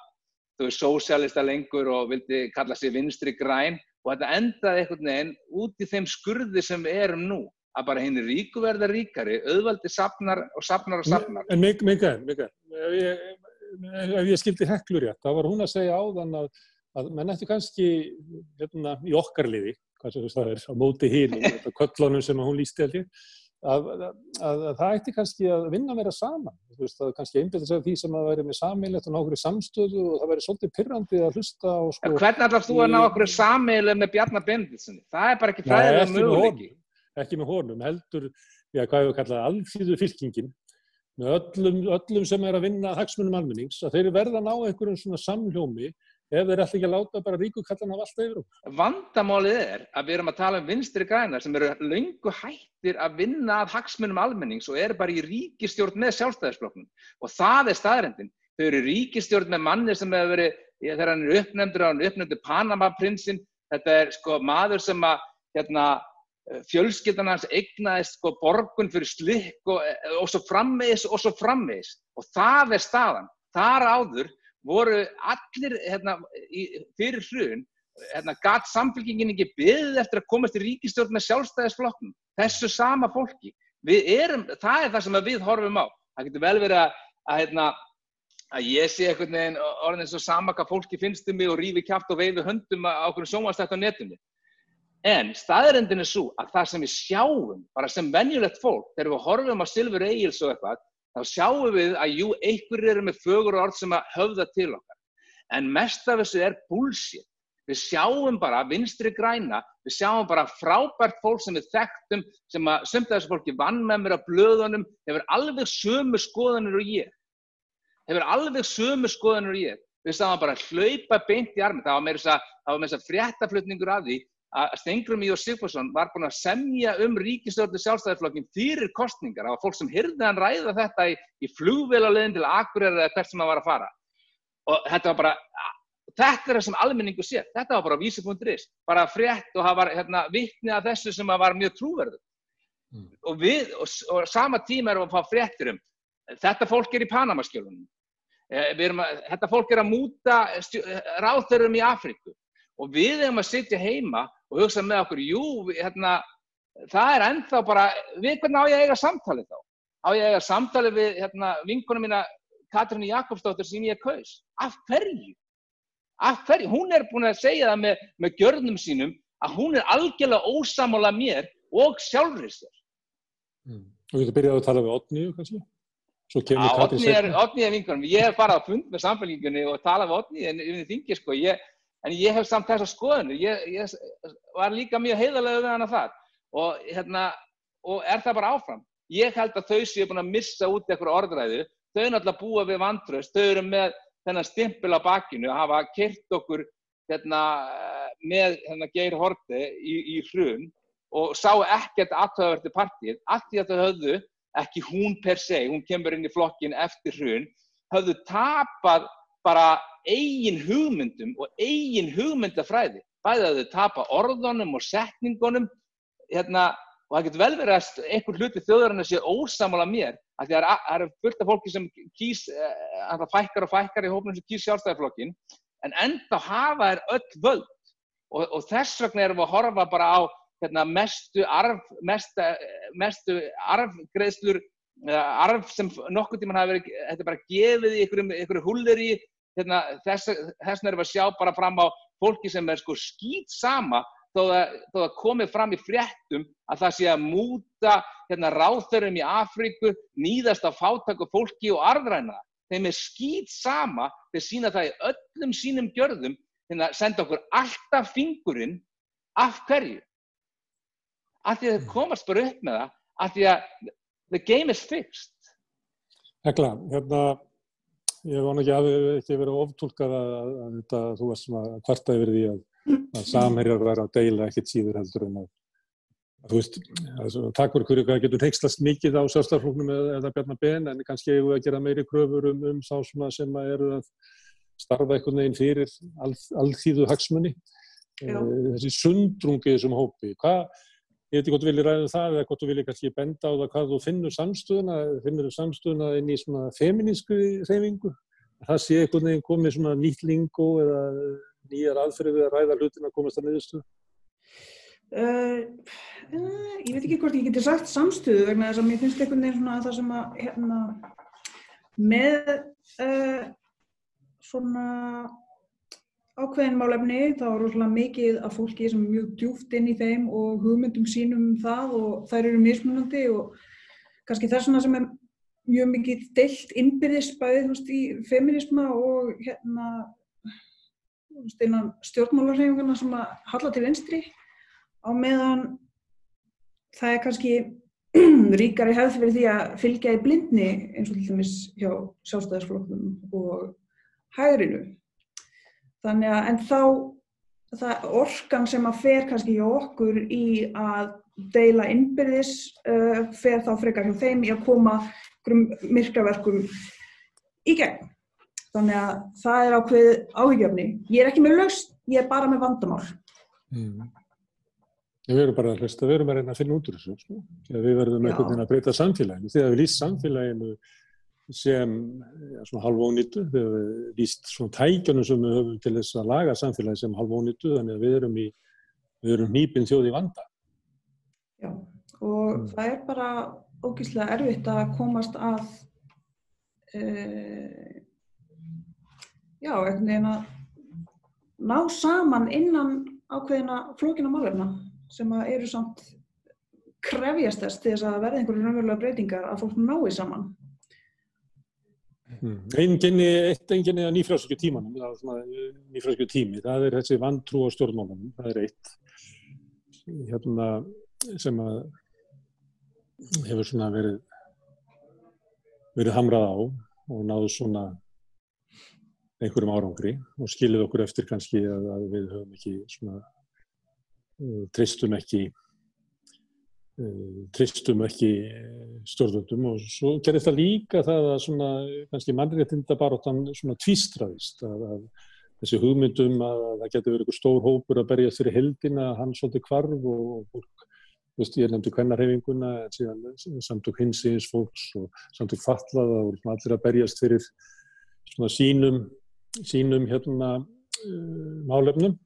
þau er sósialista lengur og vildi kalla sig vinstri græn. Og þetta endaði einhvern veginn út í þeim skurði sem við erum nú að bara henni ríku verða ríkari auðvaldi sapnar og sapnar og sapnar En Mikael, Mikael ef ég, ef ég skildi heklur rétt þá var hún að segja áðan að, að menn eftir kannski hérna, í okkarliði hvað sem það er á móti hínum, *laughs* þetta köllunum sem hún lísti allir Að, að, að, að það ætti kannski að vinna meira saman. Þú veist, það kannski einbæðið að því sem að veri með sammeilegt og ná okkur í samstöðu og það veri svolítið pyrrandi að hlusta á sko, Hvernig ætlar þú að ná okkur í sammeilið með Bjarnar Bendilsson? Það er bara ekki fræðilega möguleiki. Ekki með honum, heldur já, hvað hefur kallað alþýðu fylkingin með öllum, öllum sem er að vinna hagsmunum almennings, að þeir verða að ná einhverjum svona samljómi ef þeir ætla ekki að láta bara ríkukallan af allt yfir. Vandamálið er að við erum að tala um vinstri grænar sem eru laungu hættir að vinna að hagsmunum almennings og eru bara í ríkistjórn með sjálfstæðisflokknum og það er staðrendin. Þau eru ríkistjórn með manni sem hefur verið þegar hann er uppnefndur, hann er uppnefndur Panama-prinsinn, þetta er sko maður sem að, hérna, fjölskyldan hans eignaðist sko borgun fyrir slikk og, og svo frammeðis og svo frammeðis og það er staðan. Þar áður voru allir hérna, í, fyrir hrun, hérna, gatt samfélkingin ekki byggðið eftir að komast í ríkistjórn með sjálfstæðisflokknum, þessu sama fólki. Erum, það er það sem við horfum á. Það getur vel verið að, að, hérna, að ég sé einhvern veginn orðin eins og sama hvað fólki finnst um mig og rífi kjátt og veifi höndum á okkur sjómanstætt á netunni. En staðrendin er svo að það sem við sjáum, bara sem venjulegt fólk, þegar við horfum á Silfur Egil's og eitthvað, þá sjáum við að jú, einhverjir eru með fögur orð sem að höfða til okkar. En mest af þessu er bullshit. Við sjáum bara vinstri græna, við sjáum bara frábært fólk sem við þekktum, sem að sömta þessu fólki vann með mér á blöðunum, hefur alveg sömu skoðanir og ég. Hefur alveg sömu skoðanir og ég. Við sáum bara hlaupa beint í armi. Það var með þess að fréttaflutningur af því að Stengrum Íor Sigfússon var búin að semja um ríkistjórnu sjálfstæðisflokkin fyrir kostningar. Það var fólk sem hyrði hann ræða þetta í, í flugvélalegin til Akureyri eða hvert sem það var að fara. Og þetta var bara, þetta er það sem almenningu sér. Þetta var bara vísi.is, bara frétt og það var hérna, vittni að þessu sem var mjög trúverðu. Mm. Og við, og, og sama tíma erum við að fá fréttir um, þetta fólk er í Panamaskjölunum. Eh, þetta fólk er að múta ráþörum í Afríku og við hefum að sitja heima og hugsa með okkur, jú, hérna, það er ennþá bara, við hvernig á ég að eiga samtalið þá? Á ég að eiga samtalið við hérna, vinkunum mína Katrín Jakobsdóttir sem ég kaus? Af hverju? Af hverju? Hún er búin að segja það með, með gjörnum sínum að hún er algjörlega ósamála mér og sjálfrið sér. Mm. Og þú getur byrjað að tala við Otniðu kannski? Já, Otni er, er vinkunum. Ég hef farað að fund með samfélgingunni og talað við Otni en við þingir sko, ég en ég hef samt þessa skoðinu, ég, ég var líka mjög heiðarlega við hana þar. Og, hérna, og er það bara áfram. Ég held að þau séu búin að missa út eitthvað orðræðu, þau er náttúrulega búið við vantraust, þau eru með þennan stimpil á bakinu hafa kert okkur hérna, með hérna, Geir Horti í, í hrun og sá ekkert aðtöðaverti partíð, allt því að þau höfðu, ekki hún per se, hún kemur inn í flokkin eftir hrun, höfðu tapað bara eigin hugmyndum og eigin hugmyndafræði. Bæðið að þau tapa orðunum og setningunum hérna, og það getur vel verið að einhver hluti þjóðurinn sé ósamála mér að það eru fullt af fólki sem kýs, eh, fækkar og fækkar í hófnum sem kýs sjálfstæðarflokkin en enda hafa er öll völd og, og þess vegna erum við að horfa bara á hérna, mestu, arf, mestu, mestu arfgreðslur arf sem nokkur tíman hafa verið, þetta er bara gefið í einhverju hulleri hérna, þess vegna erum við að sjá bara fram á fólki sem er sko skýt sama þó að það komi fram í fréttum að það sé að múta hérna, ráþörum í Afríku, nýðast af fátak og fólki og arðræna. Þeim er skýt sama, þeir sína það í öllum sínum gjörðum, hérna, senda okkur alltaf fingurinn af hverju. Af því að þeir komast bara upp með það, af því að the game is fixed. Hegla, hérna ég vona ekki að það ekki verið oftúlkað að, að, að þetta, þú varst svona kvarta yfir því að, að samherjar verið að deila ekkert síður heldur en að þú veist, takk fyrir hverju hvað getur heikslast mikið á sjálfstaflóknum eða, eða bjarnar ben en kannski hefur við að gera meiri kröfur um, um sá svona sem að eru að starfa einhvern veginn fyrir all, allþýðu hagsmunni e, þessi sundrungi þessum hópi hvað Ég veit ekki hvort þú viljið ræða um það eða hvort þú viljið kannski benda á það hvað þú finnur samstöðuna, finnur þú samstöðuna inn í svona feminísku reyfingu. Það sé einhvern veginn komið svona nýtt lingó eða nýjar aðferði við að ræða hlutin að komast að niðurstu? Uh, uh, ég veit ekki hvort ég geti sagt samstöðu vegna þess að mér finnst einhvern veginn svona það sem að hérna, með uh, svona ákveðin málefni, þá er rosalega mikið af fólki sem er mjög djúft inn í þeim og hugmyndum sínum um það og þær eru mismunandi og kannski þess vegna sem er mjög mikið deilt innbyrðis bæðið veist, í feminisma og hérna stjórnmálarhefingarna sem að halla til vinstri. Á meðan það er kannski *clears throat* ríkari hefð fyrir því að fylgja í blindni eins og til dæmis hjá sjálfstæðarsfloknum og hægrinu þannig að en þá það orkan sem að fer kannski hjá okkur í að deila innbyrðis uh, fer þá frekar hjá þeim í að koma myrkaverkum í gegn Þannig að það er ákveð áhyggjafni. Ég er ekki með laust, ég er bara með vandamál. Mm. Við erum bara að hlusta, við erum að reyna að finna út úr þessu. Sko. Við verðum einhvern veginn að breyta samfélaginu. Þegar við lýst samfélaginu sem svona halvónýttu, þegar við lýst svona tækjunum sem við höfum til þess að laga samfélagi sem halvónýttu, þannig að við erum í, við erum nýpinn þjóð í vanda. Já, og Mm. það er bara ógíslega erfitt að komast að uh, já, einhvern veginn að ná saman innan ákveðina flókina málefna sem að eru samt krefjast þess til þess að verða einhverju raunverulega breytingar að fólk nái saman. Mm. Einginni, eitt einginni að nýfrálsku tímanum, svona nýfrálsku tími, það er þessi vantrú á stjórnmálunum, það er eitt hérna, sem hefur svona verið verið hamrað á og náðu svona einhverjum árangri og skilið okkur eftir kannski að, að við höfum ekki svona uh, treystum ekki uh, treystum ekki stjórnvöldum. Og svo gerði það líka það að svona kannski mannréttinda baróttan svona tvístraðist að, að þessi hugmyndum að það getur verið einhver stór hópur að berja fyrir heldina hann svolítið kvarf og, og fólk þú veist, ég nefndi kvennarhefinguna en síðan samtök hinsins fólks og samtök fallaða og allir að berjast fyrir svona sínum sínum hérna uh, málefnum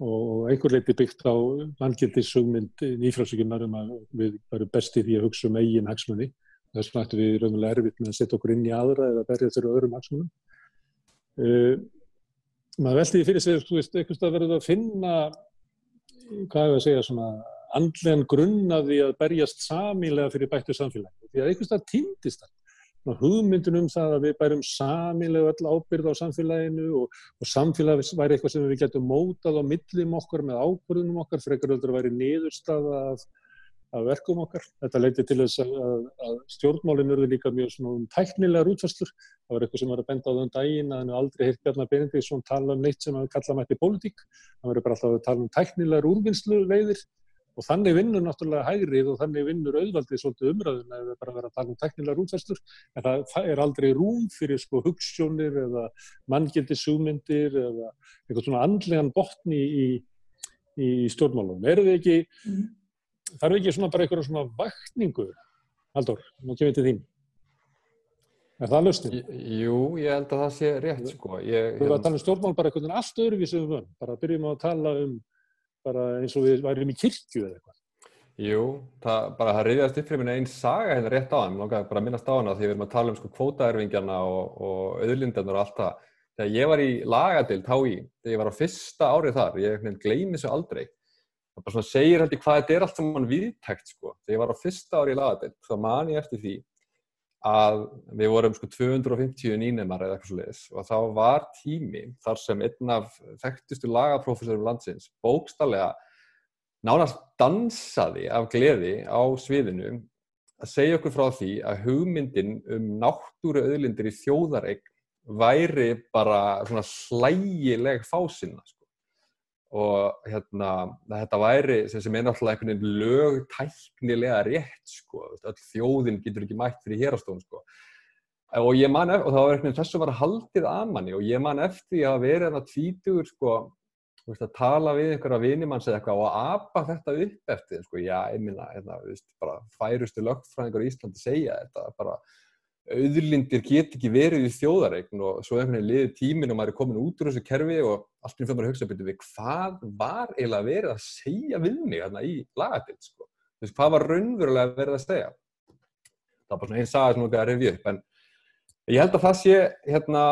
og einhver leiti byggt á manngildis hugmynd nýfrálsökunar um að við varum besti því að hugsa um eigin hagsmunni. Þess vegna ættum við raunverulega erfitt með að setja okkur inn í aðra eða berja þeirra öðrum hagsmunum. Uh, maður veldi því fyrir sig, þú veist, einhvers stað verður að finna, hvað er að segja, svona andlegan grunn af því að berjast samilega fyrir bættu samfélagi. Því að einhvers stað týndist það hugmyndun um það að við bærum samilega öll ábyrð á samfélaginu og, og samfélag væri eitthvað sem við getum mótað á millum okkar með ákvörðunum okkar frekar öldur að væri niðurstaða af, af verkum okkar. Þetta leiti til þess að, að, að stjórnmálinn verður líka mjög svona um tæknilegar útfæslur. Það var eitthvað sem var að benda á þann daginn að hann aldrei heilt Bjarnar Benediktsson tala um neitt sem hann kalla mætti pólitík. Það verður bara alltaf að tala um tæknilegar úrvinnslu leiðir og þannig vinnur náttúrulega hægrið og þannig vinnur auðvaldið svolítið umræðuna eða bara vera að tala um teknilega rútfæstur en það, það er aldrei rúm fyrir sko hugssjónir eða manngildi súmyndir eða eitthvað svona andlegan botni í, í stjórnmálum. Er þið ekki, mm. þarf ekki svona bara eitthvað svona vakningu, Haldur, nú kemur til þín. Er það löstin? Jú, ég held að það sé rétt sko. Ég, Þú verður að tala um stjórnmál bara eitthvað allt öðruvísum við vönn, bara byrjum að tala um bara eins og við værim í kirkju eða eitthvað. Jú, það, bara það reyðast upp fyrir minna einn saga hérna rétt á hann, mér langaði bara að minnast á hana því við erum að tala um sko kvótaerfingjana og, og auðlindarnar og allt það. Þegar ég var í lagadild HÍ, þegar ég var á fyrsta árið þar, ég gleymi þessu aldrei, það bara svona segir heldur hvað þetta er allt sem mann viðtækt sko. Þegar ég var á fyrsta árið í lagadild, þá man ég eftir því að við vorum sko 250 nýnemar eða eitthvað svo leiðis og þá var tími þar sem einn af þekktustu lagaprófessorum landsins bókstallega nánast dansaði af gleði á sviðinu að segja okkur frá því að hugmyndin um náttúru auðlindir í þjóðareign væri bara svona slægileg fásinna sko. Og hérna þetta væri sem, er náttúrulega einhvern veginn lögtæknilega rétt sko, öll þjóðin getur ekki mætt fyrir hérastofn sko. og ég man eftir, og það var einhvern veginn þessu var haldið að manni og ég man eftir að vera þarna tvítugur sko, veist, að tala við einhverja vinimanns eða eitthvað og að apa þetta upp eftir sko, já, ég minna, hérna, færustu lögfræðingar í Íslandi segja þetta, bara auðlindir get ekki verið í þjóðareign og svo einhvern veginn liðið tímin og maður er komin út úr þessu kerfi og allt fyrir maður að hugsa byrju við hvað var eiginlega verið að segja við mig hérna í lagatild sko. Þess, hvað var raunverulega verið að segja? Það var bara svona einn saga sem við að revja upp en ég held að það sé hérna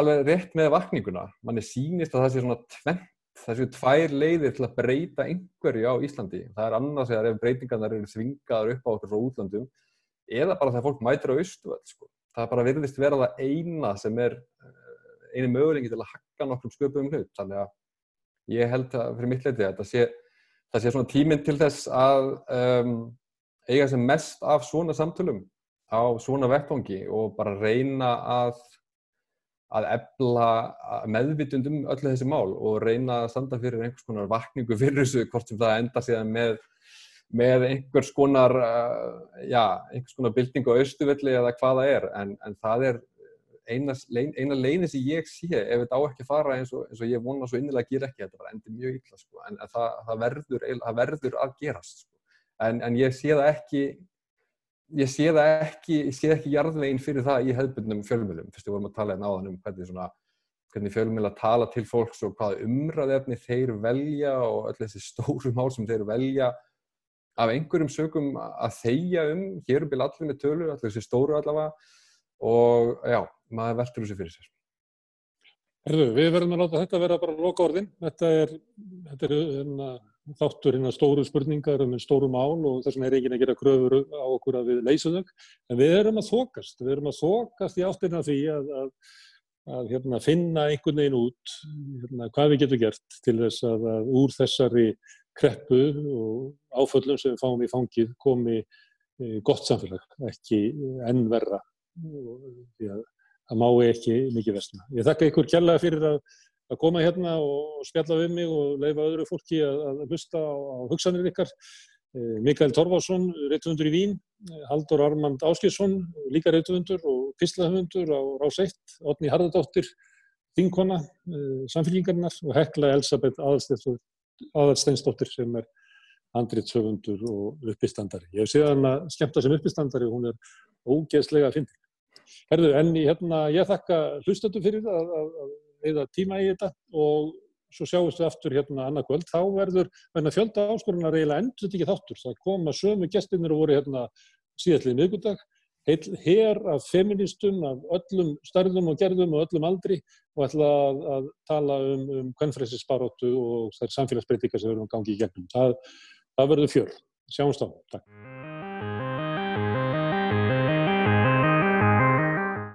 alveg rétt með vakninguna. Manni sýnist að það sé svona tvent það séu tvær leiðir til að breyta einhverju á Íslandi. Það er annars eða ef breytingarnar eru þvingaðar eða bara þegar fólk mætir á austuvöld sko. það bara virðist vera það eina sem er eini mögulengi til að hakka nokkrum sköpum hlut þannig að ég held að fyrir mitt leiti að það sé, það sé svona tíminn til þess að um, eiga sem mest af svona samtölum á svona vettvangi og bara reyna að að ebla meðvitundum öllu þessi mál og reyna að standa fyrir einhvers konar vakningu fyrir þessu hvort sem það enda síðan með með einhvers konar, uh, já, einhvers konar bilding á austuvelli eða hvað það er, en, en það er eina, eina leiðin sem ég sé ef þetta á ekki að fara eins og, eins og ég vona svo innilega að gera ekki þetta bara endur mjög illa sko. en það, það, verður, það verður að gerast sko. en, en ég sé það ekki ég sé það ekki ég sé ekki jarðveginn fyrir það í hefðbundnum fjölmjölum fyrstu vorum að tala einn áðan um hvernig, svona, hvernig fjölmjöl að tala til fólks og hvaða umræðefni þeir velja og öll þessi stóru mál sem þeir velja af einhverjum sögum að þeia um, hér er allir með tölu, allir þessi stóru allavega og já, maður veldur þessi fyrir sér. Herðu, við verðum að láta þetta vera bara loka orðin. Þetta er, þetta er hérna, þáttur hérna stóru spurningar um stóru mál og þess vegna er enginn að gera kröfur á okkur að við leysum þau. En við erum að þokast, við erum að þokast í áttirna því að, að, að hérna, finna einhvern veginn út hérna, hvað við getum gert til þess að, að úr þessari kreppu og áföllum sem við fáum í fangið komi e, gott samfélag, ekki enn verra því að það má ekki mikið vestna. Ég þakka ykkur kjærlega fyrir að, að koma hérna og spjalla við mig og leifa öðru fólki að, að hlusta á, á hugsanir ykkar. E, Mikael Torfarsson, reytufundur í Vín, Haldur Armand Áskilsson, líka reytufundur og pislahöfundur á Rás 1, Otni Harðardóttir, Þinkona, e, samfélgingarnar og Hekla Elisabeth Aðalstefnur aðalsteinsdóttir sem er handrýttsöfundur og uppistandari. Ég hef séð hann að skemmta sem uppistandari og hún er ógeðslega að finna. Herðu, en hérna, ég þakka hlustötu fyrir að, að, eða tíma í þetta og svo sjáumst við aftur hérna annað kvöld. Þá verður, verður fjölda áskorunar eiginlega endur þetta ekki þáttur. Það koma sömu gestinir og voru hérna síðallið miðgúndag hér af feministum af öllum stærðum og gerðum og öllum aldri og ætla að, að tala um, um kvennfræsisbaróttu og þær samfélagsbreytingar sem verðum að gangi í gegnum. Það, það verður fjör. Sjáumst á. Takk.